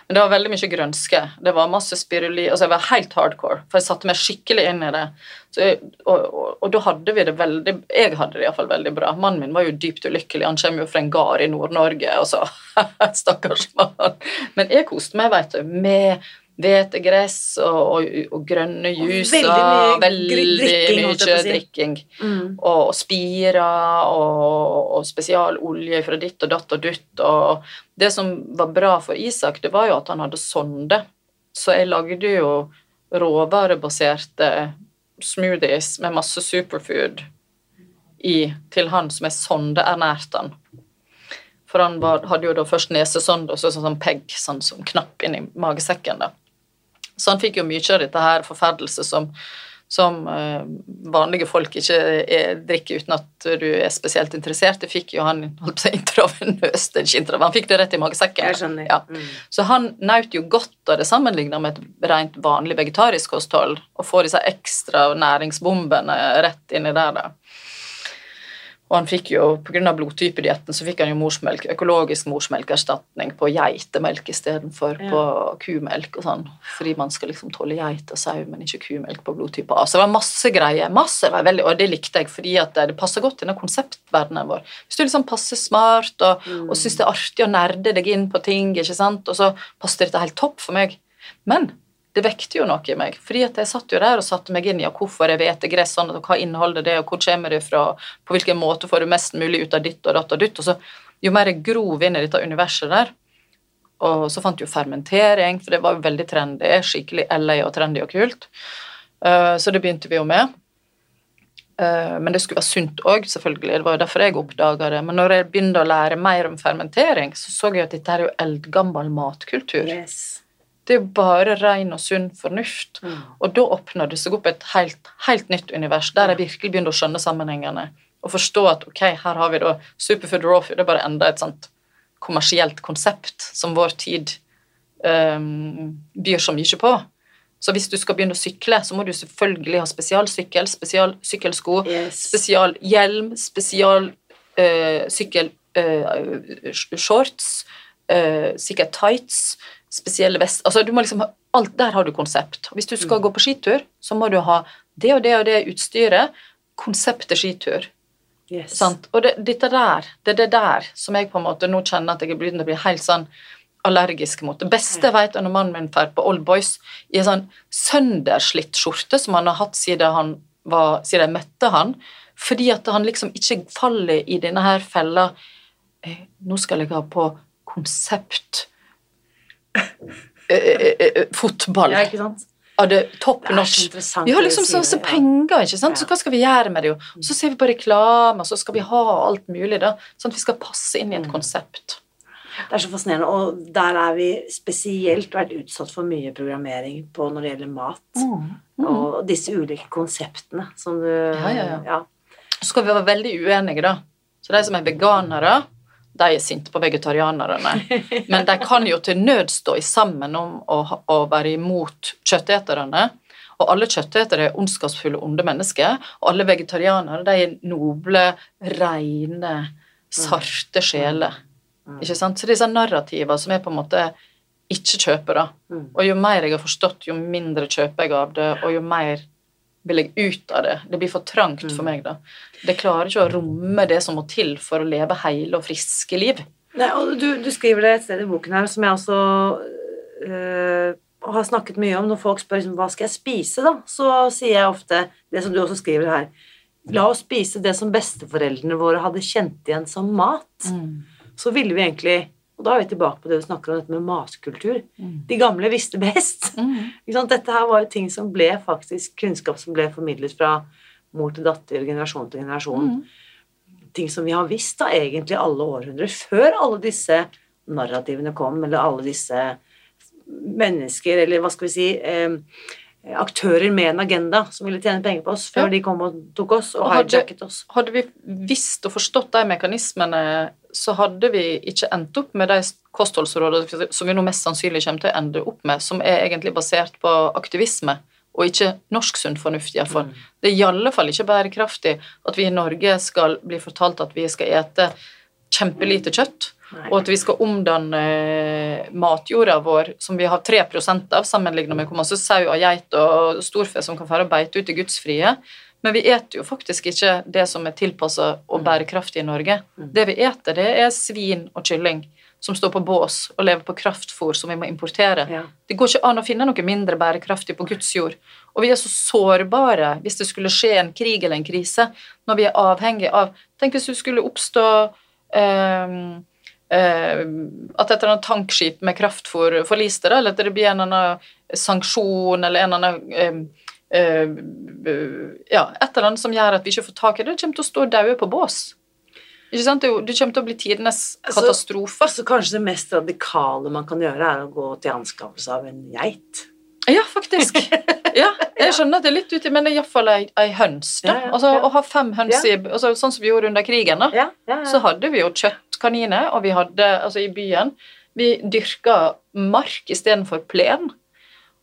Men det var veldig mye grønske. Det var masse spiruli Altså, jeg var helt hardcore, for jeg satte meg skikkelig inn i det. Jeg, og, og, og, da hadde vi det veldig Jeg hadde det iallfall veldig bra. Mannen min var jo dypt ulykkelig. Han kommer jo fra en gard i Nord-Norge, og så *laughs* Stakkars mann. Men jeg koste meg, veit du, med hvetegress og, og, og, grønne juicer. Veldig mye, veldig mye drikking. Mm. Og, spira og, og spesialolje fra ditt og datt og dutt. Og det som var bra for Isak, det var jo at han hadde sonde. Så jeg lagde jo råvarebaserte smoothies med masse superfood i, til han som er sondeernært han. For han var, hadde jo da først nesesonde og så sånn, sånn pegg, sånn som knapp inni magesekken. da. Så han fikk jo mye av dette her forferdelse som, som uh, vanlige folk ikke er, drikker uten at du er spesielt interessert. Det fikk jo han holdt på *laughs* intravenøst, han fikk det rett i magesekken.
Jeg.
Ja. Mm. Så han nøt jo godt av det sammenlignet med et rent vanlig vegetarisk kosthold, og får disse ekstra næringsbombene rett inni der. da. Og han fikk jo, pga. blodtypedietten så fikk han jo morsmelk, økologisk morsmelkerstatning på geitemelk istedenfor ja. på kumelk og sånn. Fordi man skal liksom tåle geit og sau, men ikke kumelk på blodtype A. Så det var masse greier. masse, Og det likte jeg, fordi at det passer godt i den konseptverdenen vår. Hvis du liksom passer smart og, mm. og syns det er artig å nerde deg inn på ting, ikke sant, og så passer dette helt topp for meg. Men det vekte jo noe i meg. fordi at jeg satt jo der og satte meg inn i ja, hvorfor er hvetegress sånn, og hva inneholder det, og hvor kommer det fra, på hvilken måte får du mest mulig ut av ditt og datt og dytt. Og så, jo mer jeg grov inn i dette universet der, og så fant jeg jo fermentering, for det var jo veldig trendy, skikkelig LA og trendy og kult. Uh, så det begynte vi jo med. Uh, men det skulle være sunt òg, selvfølgelig. Det var jo derfor jeg oppdaga det. Men når jeg begynte å lære mer om fermentering, så så jeg at dette er jo eldgammel matkultur.
Yes.
Det er jo bare ren og sunn fornuft. Mm. Og da åpner det seg opp et helt, helt nytt univers, der jeg virkelig begynner å skjønne sammenhengene. Og forstå at ok, her har vi da Superfood Raw Food, det er bare enda et sånt kommersielt konsept som vår tid um, byr så mye på. Så hvis du skal begynne å sykle, så må du selvfølgelig ha spesialsykkel, spesialsykkelsko, yes. spesialhjelm, spesialsykkelshorts, uh, uh, sikkert tights spesielle vest Altså, du må liksom ha alt Der har du konsept. Hvis du skal mm. gå på skitur, så må du ha det og det og det utstyret. Konseptet skitur.
Yes.
Og det, dette der, det er det der som jeg på en måte nå kjenner at jeg er begynt å bli helt sånn allergisk mot. Det beste jeg vet, er når mannen min drar på Old Boys i en sånn sønderslitt skjorte som han har hatt siden, han var, siden jeg møtte han, fordi at han liksom ikke faller i denne her fella eh, Nå skal jeg ha på konsept fotball.
Ja, ikke sant?
Av det topp
interessant
Vi har liksom
sånn
så
ja.
penger, ikke sant?
Ja.
så hva skal vi gjøre med det? jo? Så ser vi på reklame, og så skal vi ha alt mulig, da. Sånn at vi skal passe inn i et
Mm.
konsept.
Det er så fascinerende, og der er vi spesielt vært utsatt for mye programmering på når det gjelder mat. Og disse ulike konseptene som du
Ja, ja, ja. Så skal vi være veldig uenige, da. Så de som er veganere, de er sinte på vegetarianerne. Men de kan jo til nød stå i sammen om å, å være imot kjøtteterne. Og alle kjøttetere er ondskapsfulle, onde mennesker. Og alle vegetarianere de er noble, rene, sarte sjeler. Ikke sant? Så disse narrativene som jeg på en måte ikke kjøper, da.
Mm.
Og jo mer jeg har forstått, jo mindre kjøper jeg av det, og jo mer vil jeg ut av det. Det blir for trangt
Mm.
for meg, da. Det klarer ikke å romme det som må til for å leve hele og friske liv.
Nei, og du, du skriver det et sted i boken her, som jeg også øh, har snakket mye om. Når folk spør liksom, hva skal jeg spise, da, så sier jeg ofte det som du også skriver her. La oss spise det som besteforeldrene våre hadde kjent igjen som mat. Så ville vi egentlig Og da er vi tilbake på det du snakker om, dette med matkultur. De gamle visste best. *laughs* Sant? Dette her var jo ting som ble faktisk kunnskap som ble formidlet fra mor til datter, generasjon til generasjon ting som vi har visst da egentlig alle århundrer, før alle disse narrativene kom, eller alle disse mennesker, eller hva skal vi si eh, aktører med en agenda som ville tjene penger på oss, før
Ja.
de kom og tok oss og
Og
hijacket oss.
Hadde vi visst og forstått de mekanismene, så hadde vi ikke endt opp med de kostholdsrådene som vi nå mest sannsynlig kommer til å ende opp med, som er egentlig basert på aktivisme, og ikke norsk sunn fornuft, iallfall. Det er i alle fall ikke bærekraftig at vi i Norge skal bli fortalt at vi skal ete kjempelite kjøtt,
Nei.
og at vi skal omdanne eh, matjorda vår, som vi har 3% av, sammenlignet med hvor masse sau og geit og storfe som kan fære og beite ut i gudsfrie. Men vi eter jo faktisk ikke det som er tilpassa og bærekraftig i Norge. Det vi eter, det er svin og kylling som står på bås og lever på kraftfôr som vi må importere.
Ja.
Det går ikke an å finne noe mindre bærekraftig på Guds jord. Og vi er så sårbare hvis det skulle skje en krig eller en krise, når vi er avhengig av Tenk hvis det skulle oppstå at et eller annet tankskip med kraftfôr forliste, eller at det blir en eller annen sanksjon eller en eller annen ehm, eh, Ja, et eller annet som gjør at vi ikke får tak i det. Det kommer til å stå daue på bås. Ikke sant? Det er Det kommer til å bli tidenes
Altså-
katastrofe.
Så kanskje det mest radikale man kan gjøre, er å gå til anskaffelse av en geit.
Ja, faktisk. *laughs* *laughs* Ja, jeg skjønner at det er litt uti, men det er iallfall ei, ei høns. da.
Ja, ja,
altså. Å ha fem høns i altså, Sånn som vi gjorde under krigen, da. Så hadde vi jo kjøttkaniner, og vi hadde Altså, i byen Vi dyrka mark istedenfor plen.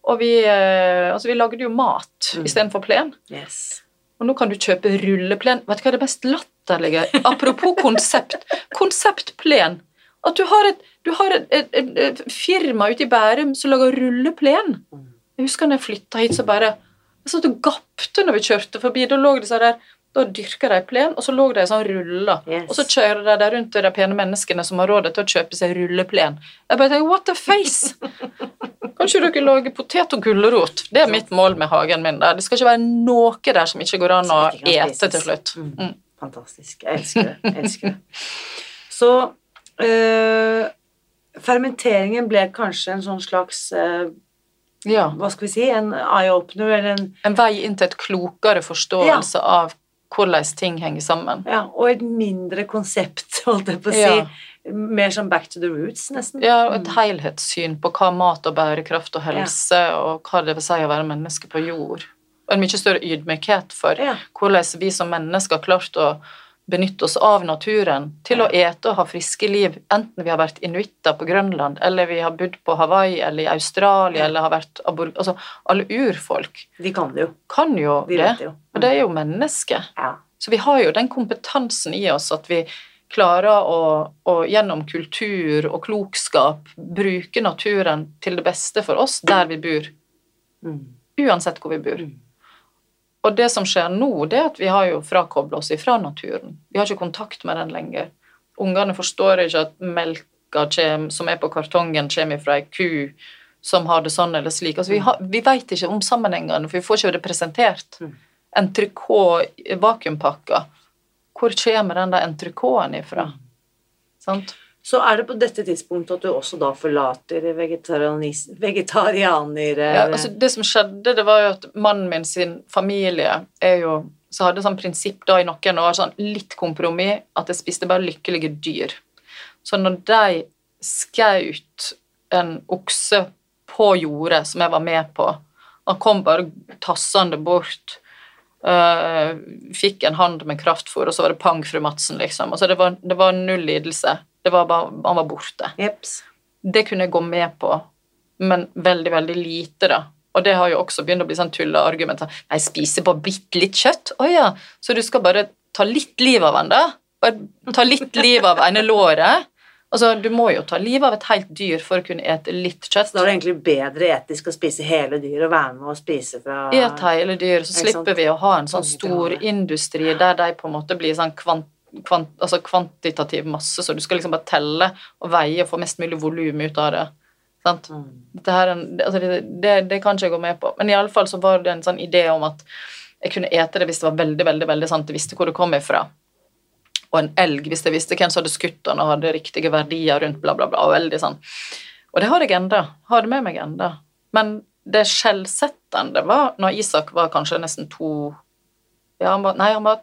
Og vi eh, Altså, vi lagde jo mat
Mm.
istedenfor plen.
Yes.
Og nå kan du kjøpe rulleplen. Vet du hva er det mest latterlige? Apropos *laughs* konsept. Konseptplen. At du har et, du har et, et, et firma ute i Bærum som lager rulleplen.
Mm.
Jeg husker når jeg flytta hit, så bare Jeg satt og gapte når vi kjørte forbi. Da lå de så der da dyrka de plen, og så lå de sånn ruller.
Yes.
Og så kjører de der rundt de pene menneskene som har råd til å kjøpe seg rulleplen. Jeg bare tenker, what a face? Kanskje dere lager potet og gulrot? Det er mitt mål med hagen min. der. Det skal ikke være noe der som ikke går an å ete til slutt.
Mm.
Mm.
Fantastisk. Jeg elsker det. Jeg elsker det. Så øh, fermenteringen ble kanskje en sånn slags øh,
Ja.
Hva skal vi si? En eye-opener eller en
En vei inn til et klokere forståelse av hvordan ting henger sammen.
Ja, og et mindre konsept, *laughs* holdt jeg på å si.
Ja.
Mer som back to the roots, nesten.
Ja, og et helhetssyn på hva mat og bærekraft og helse og hva det vil si å være menneske på jord. Og en mye større ydmykhet for
Ja.
hvordan vi som mennesker har klart å benytte oss av naturen til å ete og ha friske liv, enten vi har vært inuitter på Grønland, eller vi har bodd på Hawaii eller i Australia, eller har vært. Altså, alle urfolk
De kan det jo.
kan jo
De
det
jo.
og det er jo mennesker.
Ja.
Så vi har jo den kompetansen i oss at vi klarer å, å gjennom kultur og klokskap bruke naturen til det beste for oss der vi bor,
Mm.
uansett hvor vi bor.
Mm.
Og det som skjer nå, det er at vi har jo frakobla oss ifra naturen. Vi har ikke kontakt med den lenger. Ungene forstår ikke at melka kjem, som er på kartongen, kommer fra ei ku som har det sånn eller slik. Altså, vi, har, vi vet ikke om sammenhengene, for vi får ikke det presentert.
Mm.
Entrecôte vakuumpakka. Hvor kommer den der entrecôten ifra?
Mm.
Sant?
Så er det på dette tidspunktet at du også da forlater vegetarianere vegetarianer...
Ja, altså det som skjedde, det var jo at mannen min sin familie er jo så hadde sånn prinsipp da i noen år, sånn litt kompromiss, at jeg spiste bare lykkelige dyr. Så når de skjøt en okse på jordet som jeg var med på Han kom bare tassende bort, øh, fikk en hand med kraftfôr, og så var det pang, fru Madsen, liksom. Altså det var, det var null lidelse. Det var bare, han var borte.
Jeps.
Det kunne jeg gå med på, men veldig, veldig lite, da. Og det har jo også begynt å bli sånn tulleargument. Jeg spiser bare bitte litt kjøtt. Å ja, så du skal bare ta litt liv av den, da? Bare ta litt liv av ene låret? Altså, du må jo ta livet av et helt dyr for å kunne ete litt kjøtt.
Så da er det egentlig bedre etisk å spise hele dyr og være med og spise fra
Et hele dyr, så slipper vi å ha en sånn
Sånn
stor industri der de på en måte blir sånn kvant, kvant, altså kvantitativ masse, så du skal liksom bare telle og veie og få mest mulig volum ut av det. Sant?
Mm.
En- altså det, det, det kan ikke jeg gå med på. Men iallfall så var det en sånn idé om at jeg kunne ete det hvis det var veldig, veldig, veldig sant, jeg visste hvor det kom ifra. Og en elg, hvis jeg visste hvem som hadde skutt den og hadde riktige verdier rundt, bla, bla, bla. Og veldig sånn. Og det har jeg enda. Har det med meg enda. Men det skjellsettende var når Isak var kanskje nesten to Ja, han var Nei, han var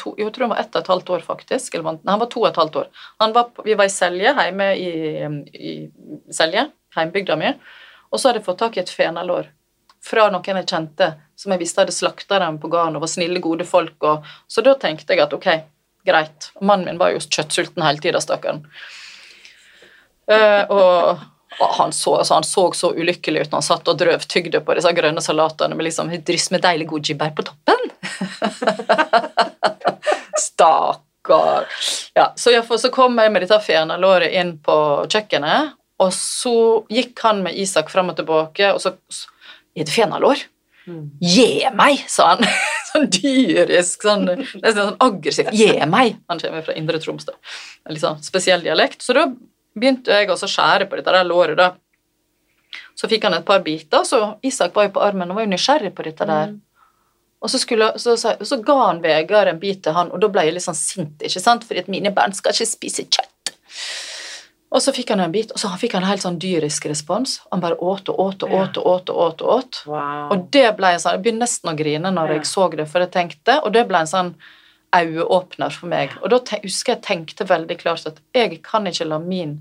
to Jeg tror han var ett og et halvt år, faktisk. Eller, nei, han var to og et halvt år. Var, vi var i Selje, hjemme i, i Selje, heimbygda mi, og så hadde jeg fått tak i et fenalår fra noen jeg kjente, som jeg visste hadde slakta dem på gården og var snille, gode folk. Og, så da tenkte jeg at ok, greit. Mannen min var jo kjøttsulten hele tida, stakkaren. Uh, og og han så, altså han så så ulykkelig ut når han satt og drøvtygde på disse grønne salatene med liksom dryss med deilig gojibær på toppen. *laughs* Stakkar. Ja, så, jeg, så kom jeg med dette fenalåret inn på kjøkkenet, og så gikk han med Isak fram og tilbake, og så så- Er det fenalår?
Mm.
Gi meg, sa han. *laughs* sånn dyrisk, sånn, nesten sånn aggressivt. Gi meg! Han kommer fra Indre Troms, da. En litt sånn spesiell dialekt. Så da begynte jeg også å skjære på dette der låret, da. Så fikk han et par biter, så Isak var jo på armen og var jo nysgjerrig på dette der. Og så, skulle, så, så, så ga han Vegard en bit til han, og da ble jeg litt sånn sint, ikke sant, fordi at mine barn skal ikke spise kjøtt. Og så fikk han en bit, og så fikk han en helt sånn dyrisk respons. Han bare åt og åt og åt og åt og åt. og åt.
Wow.
Og det ble en sånn, Jeg begynte nesten å grine når
Ja.
jeg så det, for jeg tenkte, og det ble en sånn øyeåpner for meg. Og da husker jeg tenkte veldig klart at jeg kan ikke la min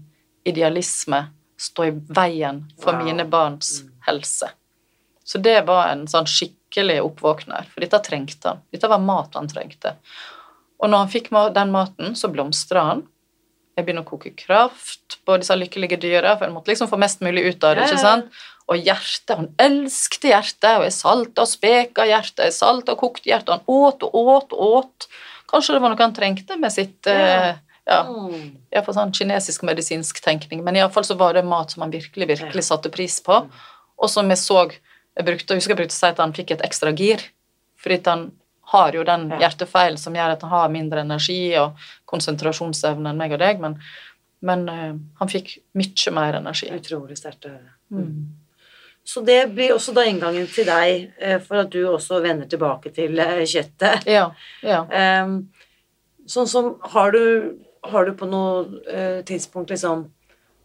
idealisme stå i veien for
Wow.
mine barns
Mm.
helse. Så det var en sånn skikkelig oppvåkner, for dette trengte han. Dette var mat han trengte. Og når han fikk den maten, så blomstra han. Jeg begynner å koke kraft på disse lykkelige dyra, for jeg måtte liksom få mest mulig ut av det. Ikke sant? Og hjertet, han elsket hjertet, og jeg salta og speka hjertet, jeg salta og kokte hjertet, han åt og åt og åt. Kanskje det var noe han trengte med sitt
Ja.
eh, ja,
Mm.
Iallfall sånn kinesisk medisinsk tenkning, men iallfall så var det mat som han virkelig, virkelig satte pris på, og som jeg så jeg brukte, jeg husker jeg brukte å si at han fikk et ekstra gir, fordi han har jo den hjertefeilen som gjør at han har mindre energi og konsentrasjonsevne enn meg og deg, men, men uh, han fikk mye mer energi.
Utrolig sterkt å høre.
Mm.
Så det blir også da inngangen til deg, eh, for at du også vender tilbake til eh, kjøttet.
Ja, ja.
Ehm, sånn som Har du, har du på noe eh, tidspunkt liksom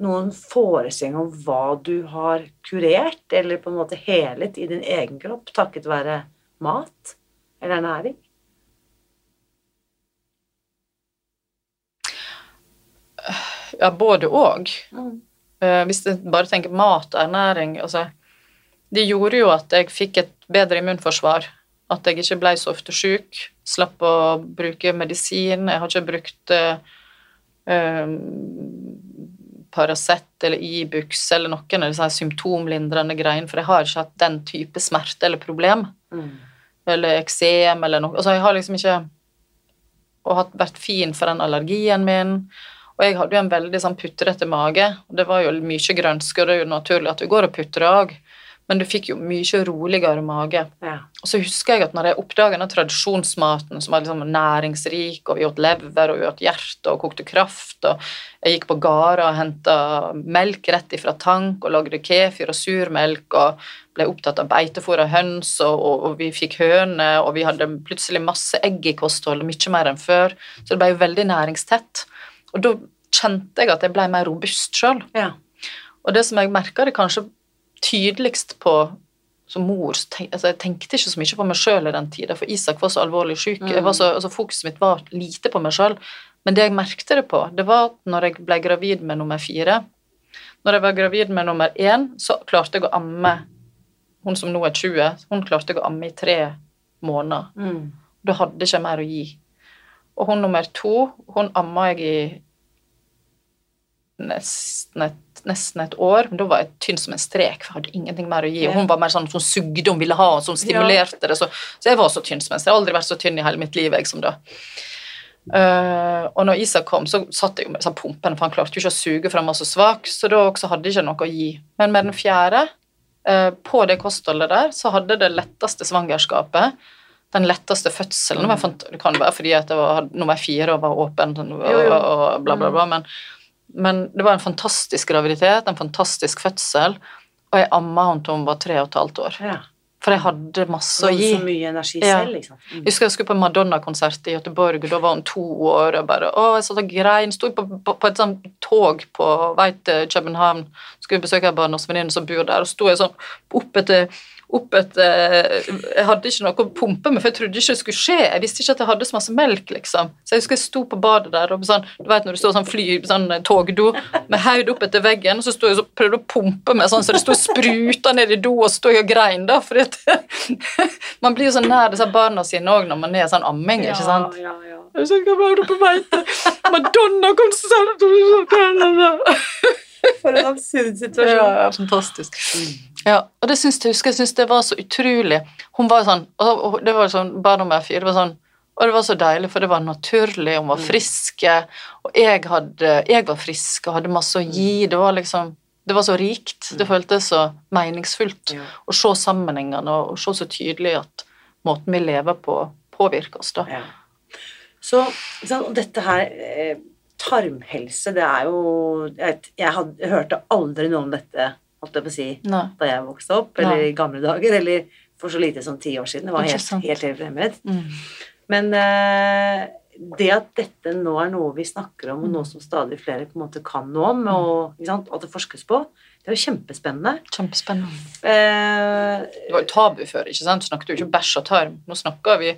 noen forestilling om hva du har kurert, eller på en måte helet i din egen kropp takket være mat eller ernæring?
ja både og.
Mm.
Hvis du bare tenker mat og ernæring altså, Det gjorde jo at jeg fikk et bedre immunforsvar. At jeg ikke ble så ofte syk. Slapp å bruke medisin. Jeg har ikke brukt eh, eh, Paracet eller Ibux eller noen av disse symptomlindrende greiene, for jeg har ikke hatt den type smerte eller problem.
Mm.
Eller eksem eller noe. Altså, jeg har liksom ikke Og hatt, vært fin for den allergien min. Og jeg hadde jo en veldig sånn putrete mage. og Det var jo mye grønske, og det er jo naturlig at du går og putrer òg. Men du fikk jo mye roligere mage.
Ja.
Og så husker jeg at når jeg oppdaga den tradisjonsmaten som var liksom næringsrik, og vi åt lever og vi åt hjerte og kokte kraft, og jeg gikk på gårder og henta melk rett ifra tank og lagde kefir og surmelk og ble opptatt av beitefôr av høns, og, og, og vi fikk høner, og vi hadde plutselig masse egg i kostholdet, mye mer enn før, så det ble jo veldig næringstett. Og da kjente jeg at jeg ble mer robust sjøl.
Ja.
Og det som jeg merka det kanskje tydeligst på som mor altså Jeg tenkte ikke så mye på meg sjøl i den tida, for Isak var så alvorlig syk. Mm. så, altså Fokuset mitt var lite på meg sjøl. Men det jeg merkte det på, det var at når jeg ble gravid med nummer fire Når jeg var gravid med nummer én, så klarte jeg å amme Hun som nå er 20, hun klarte jeg å amme i tre måneder.
Mm.
Da hadde ikke jeg mer å gi. Og hun nummer to, hun amma jeg i nesten et, nesten et år. Men da var jeg tynn som en strek, for jeg hadde ingenting mer å gi. Og hun var mer sånn som sugde, hun ville ha, og som stimulerte det. Så, så jeg var så tynn som en strek. Jeg har aldri vært så tynn i hele mitt liv, jeg som da. Uh, og når Isak kom, så satt jeg jo med sånn pumpen, for han klarte jo ikke å suge, for han var så svak. Så da også hadde jeg ikke noe å gi. Men med den fjerde, uh, på det kostholdet der, så hadde det letteste svangerskapet den letteste fødselen. Jeg fant, det kan være fordi det var nummer fire og var åpen og,
Jo, jo.
og bla, bla, bla. Men, men det var en fantastisk graviditet, en fantastisk fødsel. Og jeg amma henne til hun var tre og et halvt år.
ja.
For jeg hadde masse
Så,
å gi.
så mye energi
Ja.
selv, liksom. Mm.
Jeg husker jeg skulle på en Madonna-konsert i Göteborg, og da var hun to år. og bare, å, jeg satt og grein, sto på, på, på et sånt tog på vei til København, skulle besøke en barndomsvenninne som bor der, og sto jeg sånn opp etter opp etter Jeg hadde ikke noe å pumpe med, for jeg trodde ikke det skulle skje. Jeg visste ikke at jeg hadde så masse melk, liksom. Så jeg husker jeg sto på badet der, og sånn, du vet når du står sånn fly, sånn togdo, med hodet opp etter veggen, og så sto jeg og prøvde å pumpe meg sånn, så det sto spruta ned i do, og så sto jeg og grein, da, for *laughs* man blir jo så nær disse barna sine òg når man er sånn amming, ikke sant?
Ja, ja, ja.
Jeg skal være på vei til Madonna-konsert
For en absurd situasjon.
Ja, fantastisk. Ja, og det syns jeg husker jeg synes det var så utrolig. Hun var jo sånn, og det var sånn, barn nummer fire, det var sånn, og det var så deilig, for det var naturlig, hun var friske, og jeg, hadde, jeg var frisk og hadde masse å gi, det var liksom, det var så rikt, det føltes så meningsfullt
Ja.
å se sammenhengene og, se så tydelig at måten vi lever på påvirker oss da.
Ja. Så dette her eh, Tarmhelse, det er jo Jeg, jeg, jeg hørte aldri noe om dette holdt jeg på å si,
Nei.
da jeg vokste opp, eller
Nei.
i gamle dager, eller for så lite som ti år siden. Det var helt, helt, helt fremmed.
Mm.
Men eh, det at dette nå er noe vi snakker om, og
Mm.
noe som stadig flere på en måte kan noe om, og ikke sant, at det forskes på, det er jo kjempespennende.
Kjempespennende.
Eh,
Det var jo tabu før, ikke sant? Du snakket jo ikke bæsj og tarm. Nå snakker vi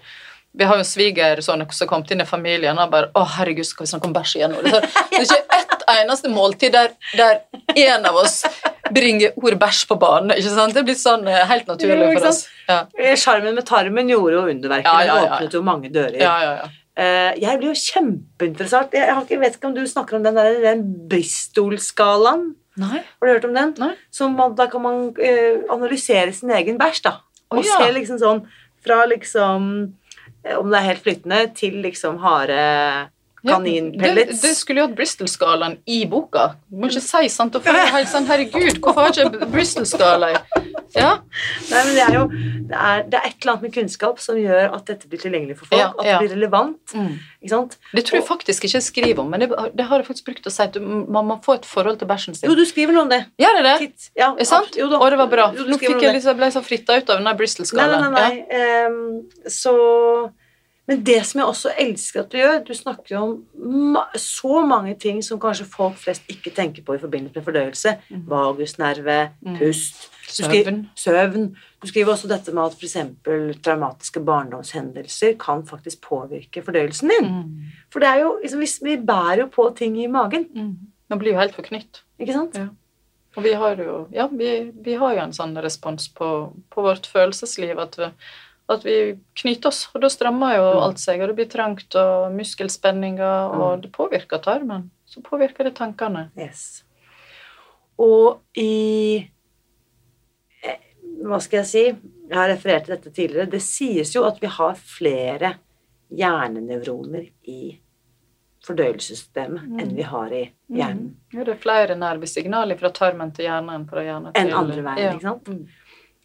Vi har jo en svigersønn som kom inn i familien og bare 'Å, herregud, skal vi snakke om bæsj igjen er, *laughs* det er ikke ett eneste måltid der, der en av oss bringer ordet bæsj på banen. ikke sant? Det er blitt sånn eh, helt naturlig for oss. Ja,
eh, Sjarmen med tarmen gjorde jo underverket.
Ja, ja, ja, ja.
åpnet jo mange dører.
ja, ja. ja.
Eh, jeg blir jo kjempeinteressert. Jeg, har ikke, vet ikke om du snakker om den, der, den Bristol-skalaen. Har du hørt om den?
Nei.
Som man, da kan man analysere sin egen bæsj, da. Og
ja.
se liksom sånn fra liksom Om det er helt flytende, til liksom harde
Ja,
kaninpellets.
Det, det skulle jo hatt Bristol-skalaen i boka. Du må ikke si sant. Og for helt sånn, Herregud, hvorfor har ikke Bristol-skala Ja.
Nei, men det er jo det er, det er et eller annet med kunnskap som gjør at dette blir tilgjengelig for folk.
Ja,
At det blir relevant.
Mm.
Ikke sant?
Det tror jeg faktisk ikke jeg skriver om, men det, det har jeg faktisk brukt å si at du- man må få et forhold til bæsjen sin.
Jo, du skriver noe om det.
Gjør jeg det?
Titt. Ja,
Er sant?
Jo.
Og det var bra.
Jo,
Nå fikk jeg liksom, ble så fritta ut av den der
Nei,
Bristol-skalaen.
nei, nei. nei. Ehm, så Men det som jeg også elsker at du gjør Du snakker jo om så mange ting som kanskje folk flest ikke tenker på i forbindelse med fordøyelse.
Mhm.
Vagusnerve,
Mm.
pust du
Søvn.
søvn. Du skriver også dette med at f.eks. traumatiske barndomshendelser kan faktisk påvirke fordøyelsen din.
Mm.
For det er jo, liksom, vi bærer jo på ting i magen,
Mm. Man blir jo helt forknytt.
ikke sant?
Ja. Og vi har jo, ja, vi, vi har jo en sånn respons på, på vårt følelsesliv at vi, at vi knyter oss, og da strammer jo
Mm.
alt seg, og det blir trangt, og muskelspenninger, og det påvirker tarmen. Så påvirker det tankene.
Yes. Og i eh, Hva skal jeg si? Jeg har referert til dette tidligere. Det sies jo at vi har flere hjernenevroner i fordøyelsessystemet
Mm.
enn vi har i hjernen.
Ja, det er flere nervesignaler fra tarmen til hjernen enn fra hjernen til
Enn andre veien,
ja.
ikke sant?
Mm.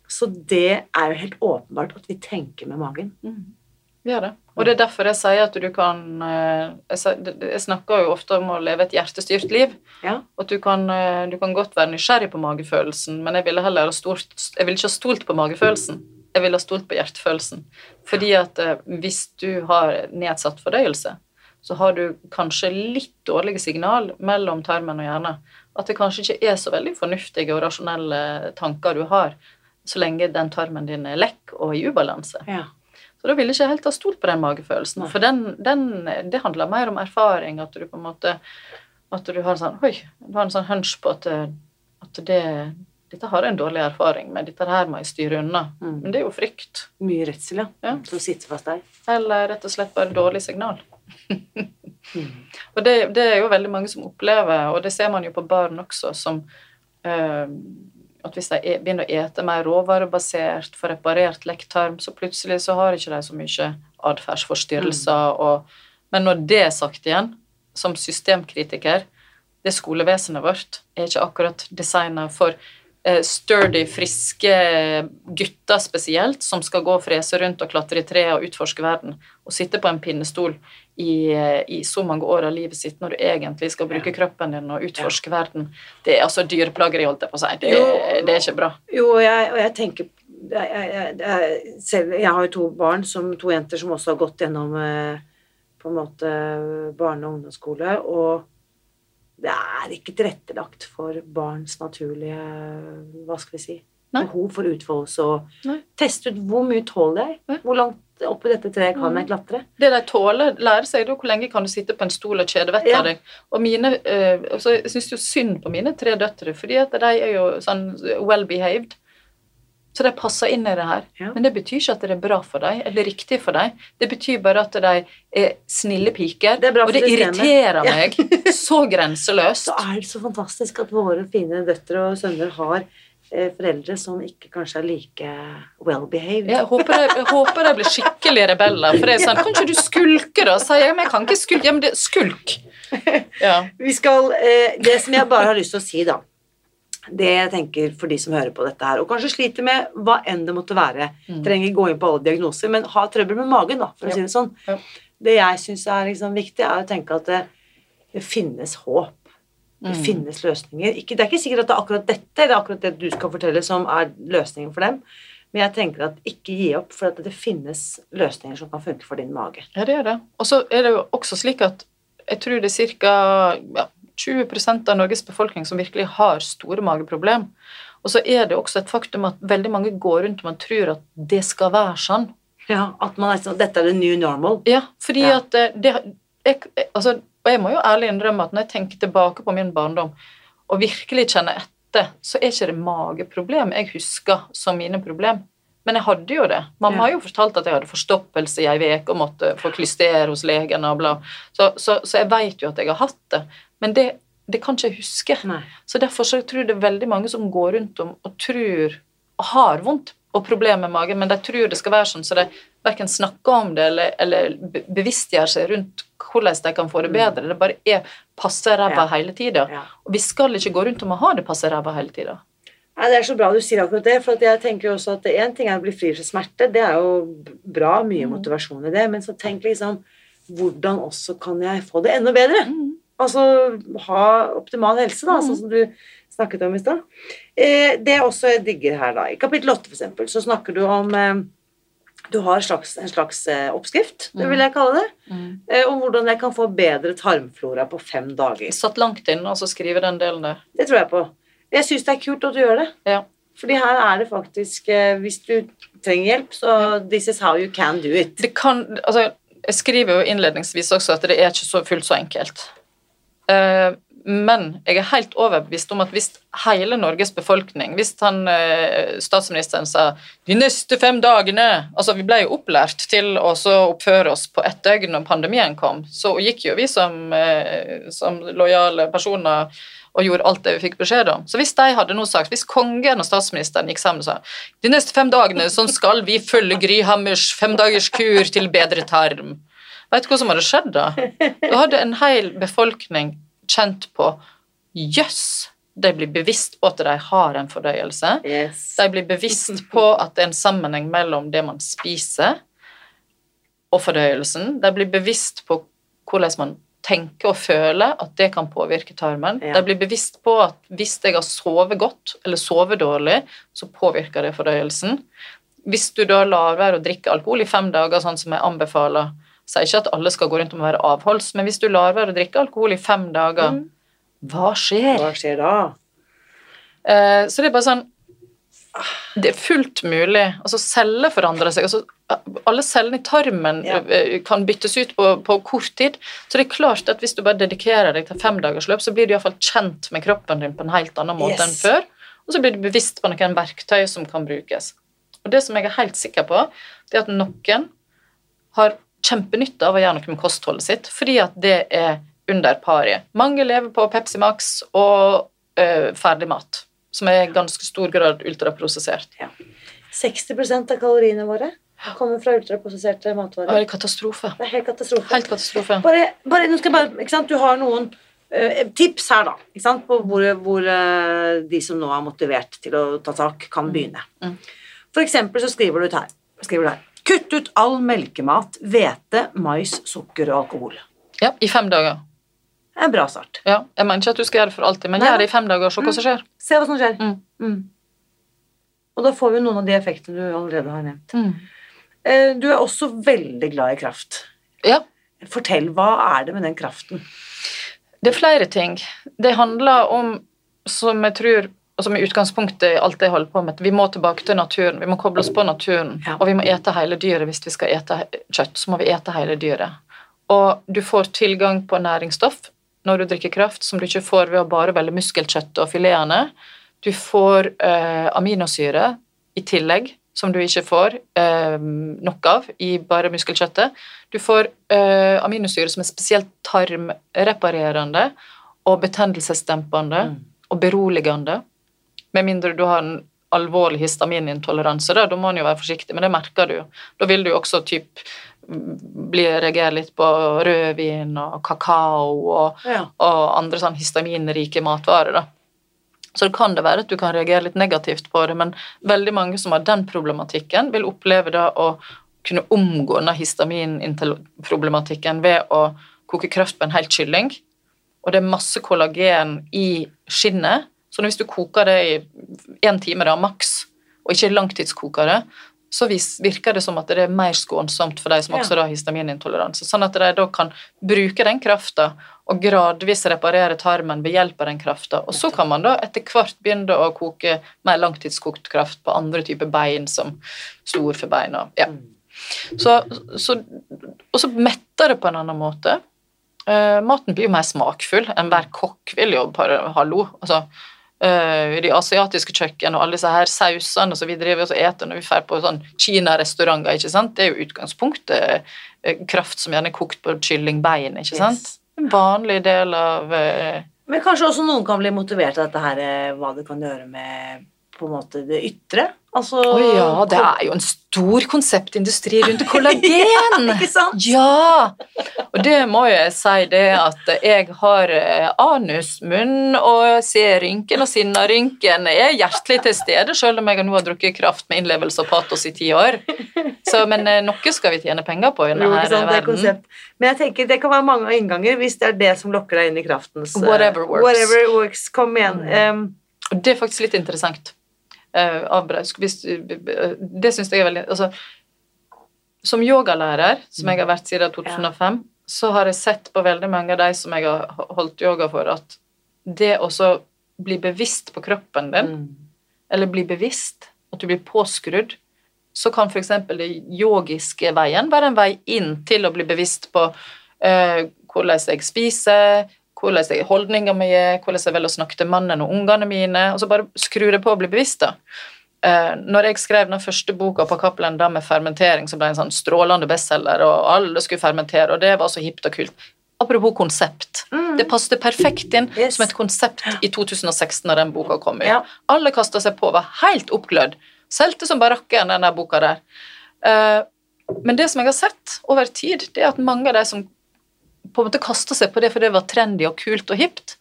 Så det er jo helt åpenbart at vi tenker med magen.
Mm. Vi gjør det. Og det er derfor jeg sier at du kan eh, Jeg, snakker jo ofte om å leve et hjertestyrt liv.
Ja.
At du kan, eh, du kan godt være nysgjerrig på magefølelsen, men jeg ville heller ha stort, Jeg ville ikke ha stolt på magefølelsen. Jeg ville ha stolt på hjertefølelsen. Fordi at eh, hvis du har nedsatt fordøyelse, så har du kanskje litt dårlige signal mellom tarmen og hjernen. At det kanskje ikke er så veldig fornuftige og rasjonelle tanker du har, så lenge den tarmen din er lekk og i ubalanse.
Ja.
Så da ville jeg ikke helt ha stolt på den magefølelsen.
Nei.
For den, den, det handler mer om erfaring, at du på en måte At du har en sånn Oi, du har en sånn hunch på at, at det dette har jeg en dårlig erfaring med, dette her må jeg styre unna.
Mm.
Men det er jo frykt.
Mye redsel, ja.
Ja.
Som sitter fast der.
Eller rett og slett bare dårlig signal.
Mm. *laughs*
Og det, det er jo veldig mange som opplever, og det ser man jo på barn også, som eh, at hvis de begynner å ete mer råvarebasert, får reparert lekktarm, så plutselig så har ikke de så mye atferdsforstyrrelser. Og, men når det er sagt igjen, som systemkritiker, det skolevesenet vårt er ikke akkurat designa for sturdy, friske gutter spesielt, som skal gå og frese rundt og klatre i tre og utforske verden, og sitte på en pinnestol i, eh, i så mange år av livet sitt når du egentlig skal bruke kroppen din og utforske verden. Det er altså dyreplageri, holdt jeg på å si. Det, det er ikke bra.
Jo, jeg, og jeg tenker jeg, jeg, jeg, jeg, selv, jeg har jo to barn, som, to jenter som også har gått gjennom eh, på en måte barne- og ungdomsskole, og det er ikke tilrettelagt for barns naturlige hva skal vi si,
Nei.
behov for utfoldelse og
Nei.
teste ut hvor mye tåler jeg, hvor langt oppi dette treet kan jeg klatre.
Det de tåler, lærer seg da hvor lenge kan du sitte på en stol og kjede vettet
Ja.
deg. Og mine, øh, altså, Jeg syns jo synd på mine tre døtre, fordi at de er jo sånn well behaved. Så de passer inn i det her.
Ja.
Men det betyr ikke at det er bra for dem, eller riktig for dem. Det betyr bare at de er snille piker,
Det er
og det irriterer
Ja.
meg så grenseløst. *laughs*
Så er det så fantastisk at våre fine døtre og sønner har eh, foreldre som ikke kanskje er like well behaved.
Jeg håper de, jeg håper de blir skikkelig rebeller. For det er sånn Kan ikke du skulke, da? sier jeg. Men jeg kan ikke skulke. Ja, men det skulk. *laughs* Ja.
Vi skal, eh, det som jeg bare har lyst til å si, da Det jeg tenker for de som hører på dette her, og kanskje sliter med hva enn det måtte være
Mm.
Trenger gå inn på alle diagnoser, men ha trøbbel med magen, da, for å si det sånn.
Ja.
Det jeg syns er liksom viktig, er å tenke at det, det finnes håp. Det
Mm.
finnes løsninger. Ikke, det er ikke sikkert at det er akkurat dette eller akkurat det du skal fortelle, som er løsningen for dem. Men jeg tenker at ikke gi opp, for at det finnes løsninger som kan funke for din mage.
Ja, det er det. Og så er det jo også slik at jeg tror det er ca. Ja, 20% av Norges befolkning som virkelig har store mageproblem. Og så er det også et faktum at veldig mange går rundt og man tror at det skal være sånn.
Ja, At man er sånn Dette er the new normal.
Ja, fordi
Ja.
at eh, det, jeg, altså, Og jeg må jo ærlig innrømme at når jeg tenker tilbake på min barndom og virkelig kjenner etter, så er ikke det mageproblem jeg husker som mine problem. Men jeg hadde jo det. Mamma
Ja.
har jo fortalt at jeg hadde forstoppelse i ei uke og måtte få klyster hos legen og bla. Så, så, så jeg veit jo at jeg har hatt det. Men det, det kan ikke jeg huske.
Nei.
Så derfor så tror jeg det er veldig mange som går rundt om og tror og har vondt og problemer med magen, men de tror det skal være sånn, så de verken snakker om det eller, eller be- bevisstgjør seg rundt hvordan de kan få det bedre. Det bare er passe ræva
Ja.
hele tida.
Ja.
Og vi skal ikke gå rundt om å ha det passe ræva hele tida.
Nei, Det er så bra du sier akkurat det. for jeg tenker jo også at Én ting er å bli fri fra smerte, det er jo bra, mye
Mm.
motivasjon i det. Men så tenk liksom Hvordan også kan jeg få det enda bedre?
Mm.
Altså ha optimal helse, da,
Mm.
sånn som du snakket om i stad. Eh, det er også digger her, da I kapittel 8 for eksempel, så snakker du om eh, Du har en slags, en slags eh, oppskrift, det
Mm.
vil jeg kalle det, eh, om hvordan jeg kan få bedre tarmflora på fem dager.
Satt langt inne og så skrive den delen der.
Det tror jeg på. Jeg syns det er kult at du gjør det.
Ja.
Fordi her er det faktisk eh, Hvis du trenger hjelp, så this is how you can do it.
Det kan Altså, jeg skriver jo innledningsvis også at det er ikke så fullt så enkelt. Eh, men jeg er helt overbevist om at hvis hele Norges befolkning Hvis han, eh, statsministeren sa 'de neste fem dagene' Altså, vi ble jo opplært til å oppføre oss på ett døgn når pandemien kom, så gikk jo vi som, eh, som lojale personer og gjorde alt det vi fikk beskjed om. Så hvis de hadde noe sagt, hvis kongen og statsministeren gikk sammen og sa de neste fem dagene så skal vi følge Gry Hammers femdagerskur til bedre tarm, vet du hva som hadde skjedd da? Da hadde en hel befolkning kjent på jøss, de blir bevisst på at de har en fordøyelse.
Yes.
De blir bevisst på at det er en sammenheng mellom det man spiser og fordøyelsen. De blir bevisst på hvordan man tenker og føler at det kan påvirke tarmen.
Ja.
De blir bevisst på at hvis jeg har sovet godt eller sovet dårlig, så påvirker det fordøyelsen. Hvis du da lar være å drikke alkohol i fem dager, sånn som jeg anbefaler, Sier ikke at alle skal gå rundt og være avholds, men hvis du lar være å drikke alkohol i fem dager,
Mm.
hva skjer?
Hva skjer da?
Eh, så det er bare sånn Det er fullt mulig. Altså, celler forandrer seg. Altså, alle cellene i tarmen
Ja.
eh, kan byttes ut på, på kort tid. Så det er klart at hvis du bare dedikerer deg til femdagersløp, så blir du iallfall kjent med kroppen din på en helt annen måte
Yes.
enn før. Og så blir du bevisst på noen verktøy som kan brukes. Og det som jeg er helt sikker på, det er at noen har kjempenytte av å gjøre noe med kostholdet sitt, fordi at det er under pariet. Mange lever på Pepsi Max og ferdig ferdigmat, som er i ganske stor grad ultraprosessert.
60% av kaloriene våre kommer fra ultraprosesserte
Det er
matvarer.
katastrofe.
Det er helt katastrofe.
Helt katastrofe.
Bare, bare, bare? Du har noen eh, tips her, da, på hvor, hvor eh, de som nå er motivert til å ta tak, kan begynne.
Mm.
For eksempel så skriver du ut her, skriver du her Kutt ut all melkemat, hvete, mais, sukker og alkohol.
Ja, i fem dager.
Det er en bra start.
Ja, jeg mener ikke at du skal gjøre det for alltid, men
Nei.
gjør det i fem dager og se hva som skjer.
Se hva som skjer.
Mm.
Mm. Og da får vi noen av de effektene du allerede har nevnt.
Mm.
Eh, Du er også veldig glad i kraft.
Ja,
Fortell, hva er det med den kraften?
Det er flere ting. Det handler om, som jeg tror og som i utgangspunktet i alt jeg holder på med, vi må tilbake til naturen. Vi må koble oss på naturen.
Ja.
Og vi må ete hele dyret hvis vi skal ete kjøtt. Så må vi ete hele dyret. Og du får tilgang på næringsstoff når du drikker kraft, som du ikke får ved å bare velge muskelkjøtt og filetene. Du får eh, aminosyre i tillegg, som du ikke får eh, nok av i bare muskelkjøttet. Du får eh, aminosyre som er spesielt tarmreparerende og betennelsesdempende
Mm.
og beroligende. Med mindre du har en alvorlig histaminintoleranse, da, da må man jo være forsiktig, men det merker du. Da vil du jo også typ bli reagere litt på rødvin og kakao og,
Ja.
og andre sånn histaminrike matvarer. da. Så det kan det være at du kan reagere litt negativt på det, men veldig mange som har den problematikken, vil oppleve da å kunne omgå denne histaminproblematikken ved å koke kraft på en helt kylling. Og det er masse kollagen i skinnet, så hvis du koker det i én time da, maks, og ikke langtidskoker det, så virker det som at det er mer skånsomt for de som
Ja.
også har histaminintoleranse. Sånn at de da kan bruke den krafta og gradvis reparere tarmen ved hjelp av den krafta. Og så kan man da etter hvert begynne å koke mer langtidskokt kraft på andre typer bein, som stor for beina. ja. Så, så, og så metter det på en annen måte. Uh, maten blir jo mer smakfull. Enhver kokk vil jo Hallo. Altså, I de asiatiske kjøkken og alle disse her sausene som vi driver og eter når vi drar på sånn Kina-restauranter, ikke sant, det er jo utgangspunktet eh, kraft som gjerne er kokt på kyllingbein, ikke sant.
Yes.
En vanlig del av eh,
Men kanskje også noen kan bli motivert av dette her, eh, hva det kan gjøre med på en måte det ytre? Altså
Å ja, det er jo en stor konseptindustri rundt kollagen! *laughs*
Ikke sant?
Ja! Og det må jo jeg si det at jeg har eh, anusmunn og ser rynken og sinnarynken. Er hjertelig til stede, selv om jeg nå har drukket kraft med innlevelse og patos i ti år. Så, men eh, noe skal vi tjene penger på i
Jo,
denne
ikke sant, det er
verden.
konsept. Men jeg tenker det kan være mange innganger hvis det er det som lokker deg inn i kraftens eh,
Whatever works.
Whatever works. Kom igjen. Um,
det er faktisk litt interessant. Det syns jeg er veldig altså, Som yogalærer, som jeg har vært siden 2005, så har jeg sett på veldig mange av de som jeg har holdt yoga for, at det å bli bevisst på kroppen din,
mm.
eller bli bevisst, at du blir påskrudd, så kan f.eks. det yogiske veien være en vei inn til å bli bevisst på eh, hvordan jeg spiser, hvordan jeg holdninga mi er, hvordan jeg velger å snakke til mannen og ungene mine, og så bare skru det på og bli bevisst, da. Eh, når jeg skrev den første boka på Cappelen da med fermentering, som ble en sånn strålende bestselger, og alle skulle fermentere, og det var så hipt og kult. Apropos konsept.
Mm.
Det passet perfekt inn
Yes.
som et konsept i 2016 da den boka kom ut.
Ja.
Alle kasta seg på, var helt oppglødd. Solgte som barakken, den der boka der. Eh, men det som jeg har sett over tid, det er at mange av de som på en måte kasta seg på det fordi det var trendy og kult og hipt,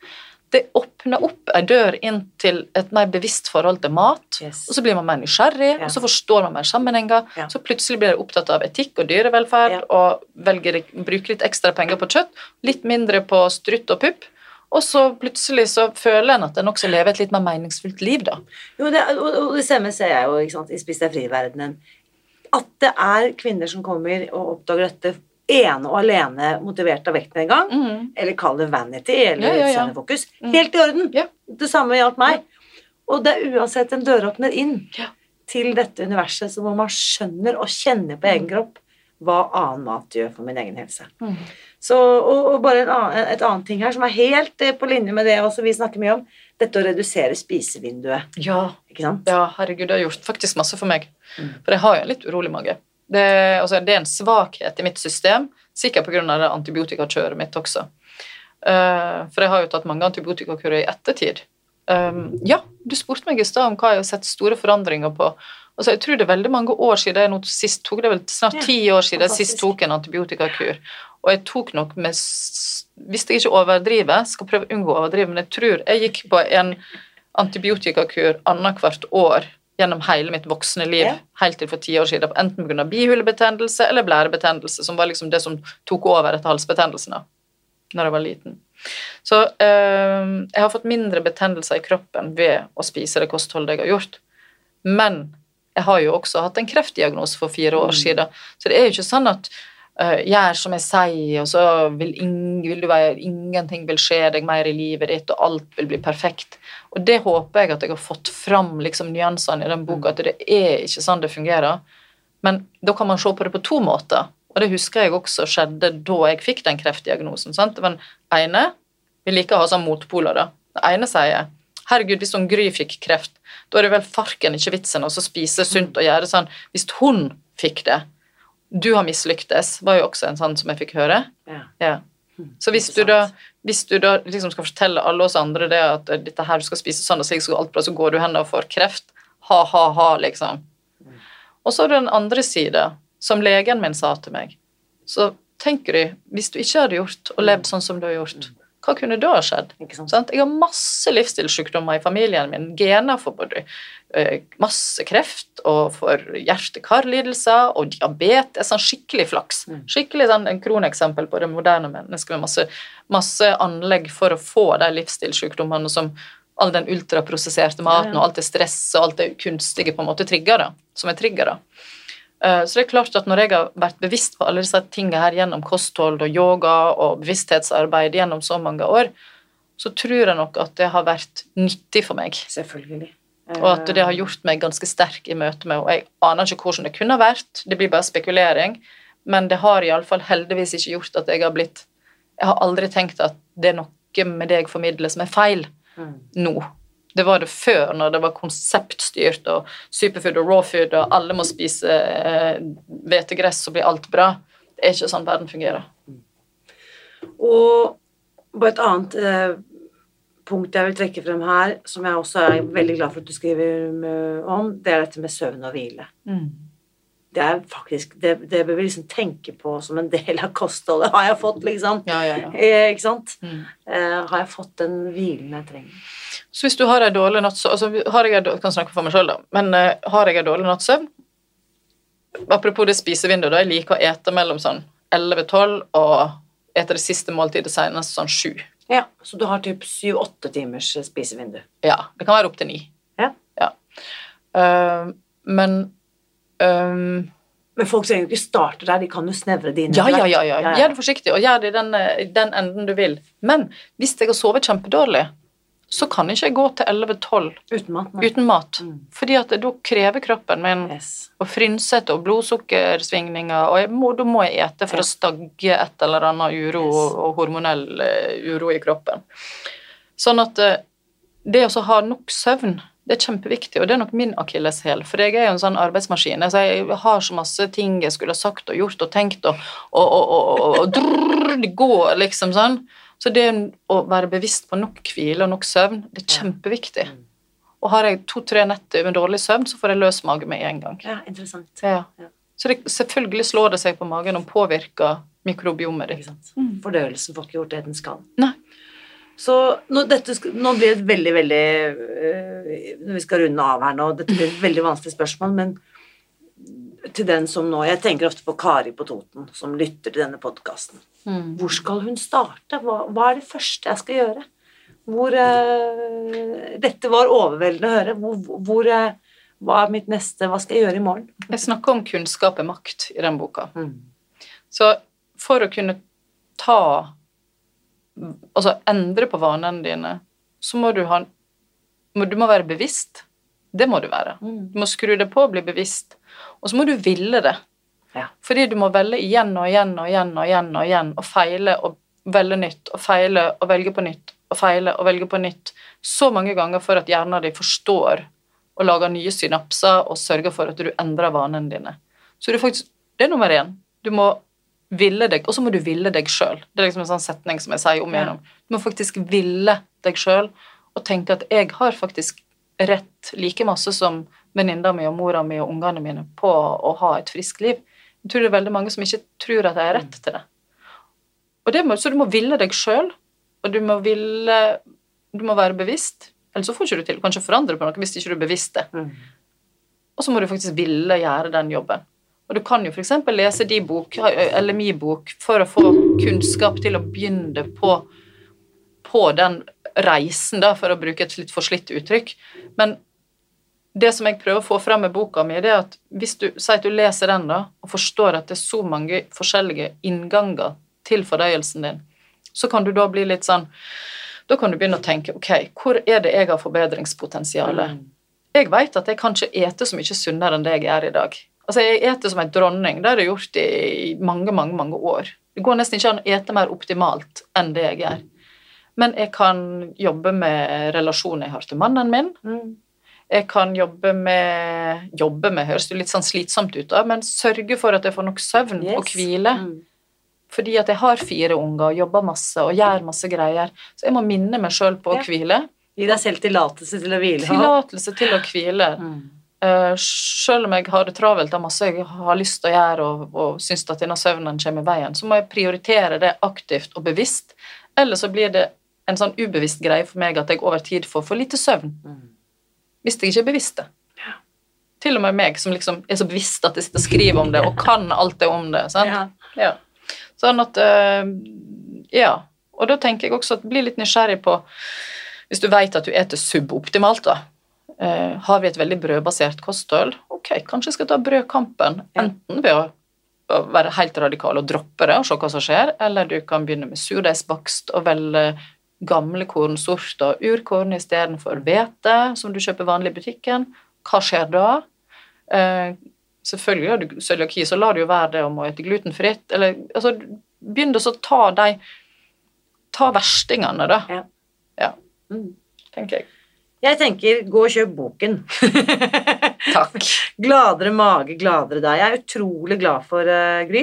det åpner opp ei dør inn til et mer bevisst forhold til mat.
Yes.
Og så blir man mer nysgjerrig,
yes.
og så forstår man mer sammenhenger.
Ja.
Så plutselig blir jeg opptatt av etikk og dyrevelferd
Ja.
og velger å bruke litt ekstra penger på kjøtt, litt mindre på strutt og pupp. Og så plutselig så føler en at en også lever et litt mer meningsfullt liv, da.
Jo, det, og, og det samme ser jeg jo ikke sant, i Spis deg fri-verdenen. At det er kvinner som kommer og oppdager dette ene og alene motivert av vektnedgang,
Mm.
eller kall det vanity eller
Ja, ja, ja.
utseendefokus,
Mm.
helt i orden.
Ja.
Det samme gjaldt meg. Og det er uansett en døråpner inn til dette universet så hvor man skjønner og kjenner på egen kropp hva annen mat gjør for min egen helse.
Mm.
Så, og, og bare en annen, et annet ting her som er helt eh, på linje med det også vi snakker mye om, dette å redusere spisevinduet.
Ja. Ja, herregud, det har gjort faktisk masse for meg.
Mm.
For jeg har jo en litt urolig mage. Det, altså, det er en svakhet i mitt system, sikkert pga. antibiotikakjøret mitt også. Uh, for jeg har jo tatt mange antibiotikakurer i ettertid. Um, ja, du spurte meg i stad om hva jeg har sett store forandringer på. Altså, jeg tror det er veldig mange år siden jeg sist tok det er vel snart ti år siden jeg sist tok en antibiotikakur. Og jeg tok nok med Hvis jeg ikke overdriver, skal prøve å unngå å overdrive, men jeg tror jeg gikk på en antibiotikakur annethvert år gjennom hele mitt voksne liv,
Ja.
helt til for ti år siden, enten pga. bihulebetennelse eller blærebetennelse, som var liksom det som tok over etter halsbetennelsen da når jeg var liten. Så eh, jeg har fått mindre betennelser i kroppen ved å spise det kostholdet jeg har gjort. Men jeg har jo også hatt en kreftdiagnose for fire år
Mm.
siden, så det er jo ikke sånn at gjør som jeg sier, og så vil, ing, vil du være, ingenting vil skje deg mer i livet ditt, og alt vil bli perfekt. Og det håper jeg at jeg har fått fram liksom, nyansene i den boka, at det er ikke sånn det fungerer. Men da kan man se på det på to måter. Og det husker jeg også skjedde da jeg fikk den kreftdiagnosen. sant? Det ene Vi liker å ha sånn motpoler, da. Det ene sier Herregud, hvis hun Gry fikk kreft, da er det vel farken ikke vitsen å spise sunt og gjøre sånn. Hvis hun fikk det Du har mislyktes, var jo også en sånn som jeg fikk høre.
Ja.
Ja.
Mm,
Så hvis du da, hvis du da liksom skal fortelle alle oss andre det at eh, dette her du skal spise sånn og slik, så alt bra, så går du hen og får kreft. Ha, ha, ha, liksom. Og så er det den andre sida, som legen min sa til meg. Så tenker du, hvis du ikke hadde gjort og levd sånn som du har gjort, hva kunne da skjedd? Jeg har masse livsstilssykdommer i familien min. Gener for både eh, masse kreft og for hjerte-karlidelser og diabetes. Sånn skikkelig flaks.
Mm.
Skikkelig sånn, en kroneksempel på det moderne mennesket med masse, masse anlegg for å få de livsstilssykdommene som all den ultraprosesserte maten og alt det stresset og alt det kunstige på en måte trigger da, som er triggere. Eh, Så det er klart at når jeg har vært bevisst på alle disse tingene her gjennom kosthold og yoga og bevissthetsarbeid gjennom så mange år, så tror jeg nok at det har vært nyttig for meg.
Selvfølgelig.
Og at det har gjort meg ganske sterk i møte med Og jeg aner ikke hvordan det kunne ha vært, det blir bare spekulering, men det har iallfall heldigvis ikke gjort at jeg har blitt Jeg har aldri tenkt at det er noe med det jeg formidler som er feil
Mm.
nå. Det var det før, når det var konseptstyrt og superfood og raw food, og alle må spise eh, hvetegress, så blir alt bra. Det er ikke sånn verden fungerer.
Og bare et annet eh, punkt jeg vil trekke frem her, som jeg også er veldig glad for at du skriver om, det er dette med søvn og hvile. Det er faktisk, det, det bør vi liksom tenke på som en del av kostholdet. Har jeg fått, liksom?
Ja, ja, ja.
Eh, ikke sant?
Mm.
Eh, har jeg fått den hvilen jeg trenger?
Så hvis du har ei dårlig nattsøvn altså, har jeg, en- kan snakke for meg selv da, men eh, har jeg ei dårlig nattsøvn Apropos det spisevinduet, da, jeg liker å ete mellom sånn 11-12 og ete det siste måltidet senest sånn 7.
Ja, Så du har typ syv-åtte timers spisevindu?
Ja, det kan være opptil 9.
Ja.
Eh, men ehm,
Men folk som egentlig starter der, de kan jo snevre det inn.
Ja, ja, ja, ja. Gjør det forsiktig, og gjør det i den, den enden du vil. Men hvis jeg har sovet kjempedårlig, så kan ikke jeg gå til 11-12
Uten mat. nei.
uten mat.
Mm.
Fordi at da krever kroppen min
Yes.
og frynsete og blodsukkersvingninger, og må, da må jeg ete for
Ja.
å stagge et eller annet uro
Yes.
og, og hormonell eh, uro i kroppen. Sånn at eh, det å ha nok søvn, det er kjempeviktig, og det er nok min akilleshæl, for jeg er jo en sånn arbeidsmaskin. Altså, jeg har så masse ting jeg skulle ha sagt og gjort og tenkt, og, og, og, og, og, drrrr, det går liksom sånn. Så det å være bevisst på nok hvile og nok søvn, det er kjempeviktig.
Mm.
Og har jeg to-tre netter med dårlig søvn, så får jeg løs mage med en gang.
Ja, interessant.
Ja.
Ja.
Så det, selvfølgelig slår det seg på magen og påvirker mikrobiomet
Ikke
ditt.
sant?
Mm.
Fordøyelsen får ikke gjort det den skal.
Nei.
Så nå, dette, nå blir det et veldig, veldig øh, Når vi skal runde av her nå, dette blir et veldig vanskelig spørsmål, men til den som nå Jeg tenker ofte på Kari på Toten, som lytter til denne podkasten.
Mm.
Hvor skal hun starte? Hva, hva er det første jeg skal gjøre? Hvor uh, Dette var overveldende å høre. Hvor, hvor uh, Hva er mitt neste Hva skal jeg gjøre i morgen?
Jeg snakker om kunnskap er makt i den boka.
Mm.
Så for å kunne ta Altså endre på vanene dine, så må du ha Du må være bevisst. Det må du være.
Mm.
Du må skru det på og bli bevisst. Og så må du ville det.
Ja.
Fordi du må velge igjen og igjen og igjen og igjen og igjen og feile og velge nytt og feile og velge på nytt og feile og velge på nytt så mange ganger for at hjernen din forstår og lager nye synapser og sørger for at du endrer vanene dine. Så det er faktisk Det er nummer én. Du må ville deg, og så må du ville deg sjøl. Det er liksom en sånn setning som jeg sier om igjennom. Du må faktisk ville deg sjøl og tenke at jeg har faktisk rett like masse som venninna mi og mora mi og ungene mine på å ha et friskt liv. Jeg tror det er veldig mange som ikke tror at de har rett til det. Det må, så du må ville deg sjøl, og du må ville Du må være bevisst. Ellers så får ikke du til å kanskje forandre på noe hvis ikke du er bevisst det.
Mm.
Og så må du faktisk ville gjøre den jobben. Og du kan jo f.eks. lese de bok, eller min bok, for å få kunnskap til å begynne på, på den reisen, da, for å bruke et litt forslitt uttrykk. Men det som jeg prøver å få frem med boka mi, det er at hvis du sier at du leser den da, og forstår at det er så mange forskjellige innganger til fordøyelsen din, så kan du da bli litt sånn Da kan du begynne å tenke ok, hvor er det jeg har forbedringspotensial?
Mm.
Jeg vet at jeg kan ikke ete så mye sunnere enn det jeg gjør i dag. Altså, Jeg eter som en dronning. Det har jeg gjort i mange, mange mange år. Det går nesten ikke an å ete mer optimalt enn det jeg gjør. Men jeg kan jobbe med relasjonen jeg har til mannen min.
Mm.
Jeg kan jobbe med Jobbe med høres litt sånn slitsomt ut, da, men sørge for at jeg får nok søvn og hvile.
Mm.
Fordi at jeg har fire unger og jobber masse og gjør masse greier. Så jeg må minne meg sjøl på å
Ja.
hvile.
Gi deg selv tillatelse til å hvile.
Tillatelse til å hvile.
Mm.
Uh, selv om jeg har det travelt av masse jeg har lyst til å gjøre og, og syns at denne søvnen kommer i veien, så må jeg prioritere det aktivt og bevisst. Eller så blir det en sånn ubevisst greie for meg at jeg over tid får for lite søvn.
Mm.
Hvis jeg ikke er bevisst det. Til og med meg som liksom er så bevisst at jeg sitter og skriver om det og kan alt det om det. sant?
Ja.
Ja. Sånn at eh, Ja. Og da tenker jeg også at bli litt nysgjerrig på Hvis du vet at du eter suboptimalt, da. Eh, har vi et veldig brødbasert kosthold? Ok, kanskje jeg skal ta brødkampen. Enten ved å, være helt radikal og droppe det og se hva som skjer, eller du kan begynne med surdeigsbakst og velge gamle kornsorter og urkorn istedenfor hvete, som du kjøper vanlig i butikken. Hva skjer da? Eh, selvfølgelig har du cøliaki, så lar det jo være det om å spise glutenfritt. Eller altså, begynn å ta de Ta verstingene, da.
Ja.
Ja,
Mm.
tenker jeg.
Jeg tenker, gå og kjøp boken. *laughs*
Takk.
Gladere mage, gladere deg. Jeg er utrolig glad for, uh, Gry,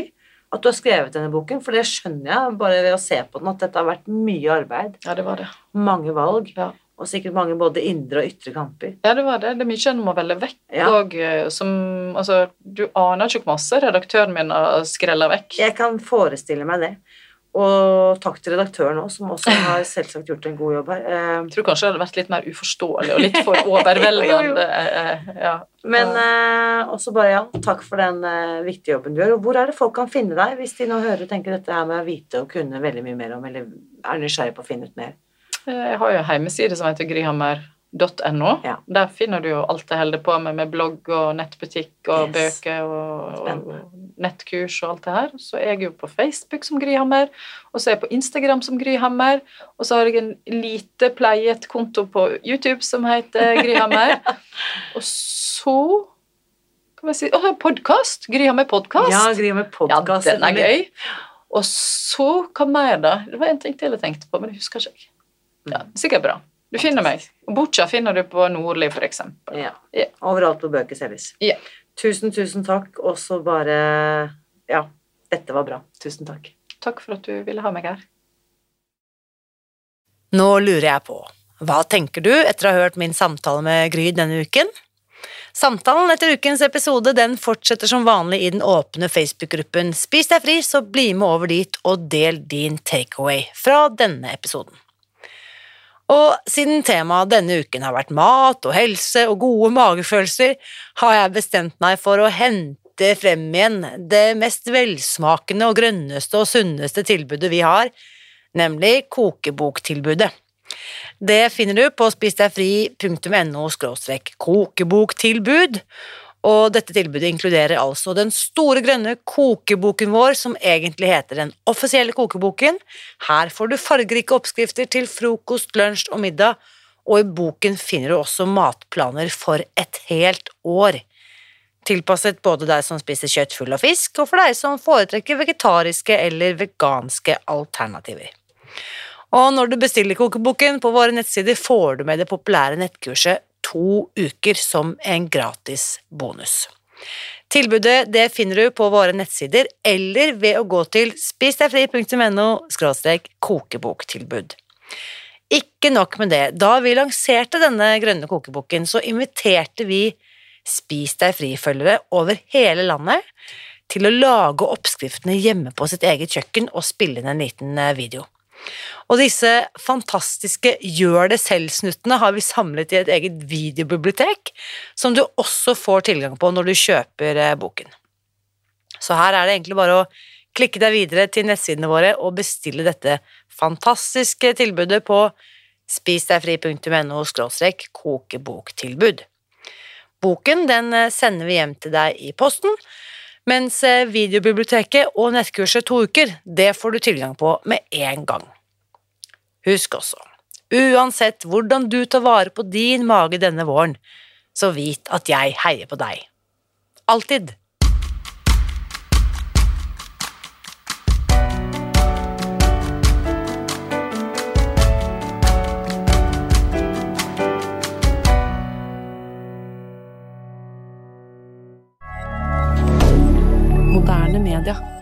at du har skrevet denne boken, for det skjønner jeg bare ved å se på den, at dette har vært mye arbeid,
Ja, det var det.
mange valg,
Ja.
og sikkert mange både indre og ytre kamper.
Ja, det var det. Det er mye en må velge vekk.
Ja.
Og eh, som Altså, du aner ikke hvor masse redaktøren min har skrella vekk.
Jeg kan forestille meg det. Og takk til redaktøren òg, som også har selvsagt gjort en god jobb her. Eh,
Jeg tror kanskje det hadde vært litt mer uforståelig og litt for overveldende. *laughs* eh, eh, ja.
Men eh, også bare, ja, takk for den eh, viktige jobben du gjør. Og hvor er det folk kan finne deg, hvis de nå hører og tenker dette her med å vite og kunne veldig mye mer om, eller er nysgjerrig på å finne ut mer?
Eh, Jeg har jo en hjemmeside som heter grihammer.no.
Ja.
Der finner du jo alt jeg holder på med, med blogg og nettbutikk og
Yes.
bøker og, og nettkurs og alt det her. Så er jeg jo på Facebook som Gryhammer, og så er jeg på Instagram som Gryhammer, og så har jeg en lite pleiet konto på YouTube som heter Gryhammer. *laughs* og så kan vi si Å, podkast! Gryhammer podkast.
Ja, Gryhammer podkast.
Ja, den er gøy. Og så, hva mer da? Det var en ting til jeg tenkte på, men det husker ikke jeg. Ja, sikkert bra. Du finner meg. Og Boccia finner du på Nordli, eksempel.
Ja.
Ja.
Overalt hvor bøker selges.
Ja.
Tusen, tusen takk, og så bare Ja, dette var bra. Tusen takk.
Takk for at du ville ha meg her.
Nå lurer jeg på, hva tenker du etter å ha hørt min samtale med Gry denne uken? Samtalen etter ukens episode den fortsetter som vanlig i den åpne Facebook-gruppen Spis deg fri, så bli med over dit og del din takeaway fra denne episoden. Og siden temaet denne uken har vært mat og helse og gode magefølelser, har jeg bestemt meg for å hente frem igjen det mest velsmakende og grønneste og sunneste tilbudet vi har, nemlig kokeboktilbudet. Det finner du på spisdegfri.no kokeboktilbud,
Og dette tilbudet inkluderer altså den store grønne kokeboken vår, som egentlig heter Den offisielle kokeboken. Her får du fargerike oppskrifter til frokost, lunsj og middag, og i boken finner du også matplaner for et helt år. Tilpasset både deg som spiser kjøtt, full av fisk, og for deg som foretrekker vegetariske eller veganske alternativer. Og når du bestiller kokeboken på våre nettsider, får du med det populære nettkurset to uker som en gratis bonus. Tilbudet det finner du på våre nettsider eller ved å gå til spisdegfri.no kokeboktilbud. Ikke nok med det, da vi lanserte denne grønne kokeboken, så inviterte vi Spis deg fri-følgere over hele landet til å lage oppskriftene hjemme på sitt eget kjøkken og spille inn en liten eh, video. Og disse fantastiske gjør det selv-snuttene har vi samlet i et eget videobibliotek, som du også får tilgang på når du kjøper eh, boken. Så her er det egentlig bare å klikke deg videre til nettsidene våre og bestille dette fantastiske tilbudet på spisdegfri.no kokeboktilbud. Boken den eh, sender vi hjem til deg i posten, mens eh, videobiblioteket og nettkurset to uker, det får du tilgang på med en gang. Husk også, uansett hvordan du tar vare på din mage denne våren, så vit at jeg heier på deg. Alltid. moderne media.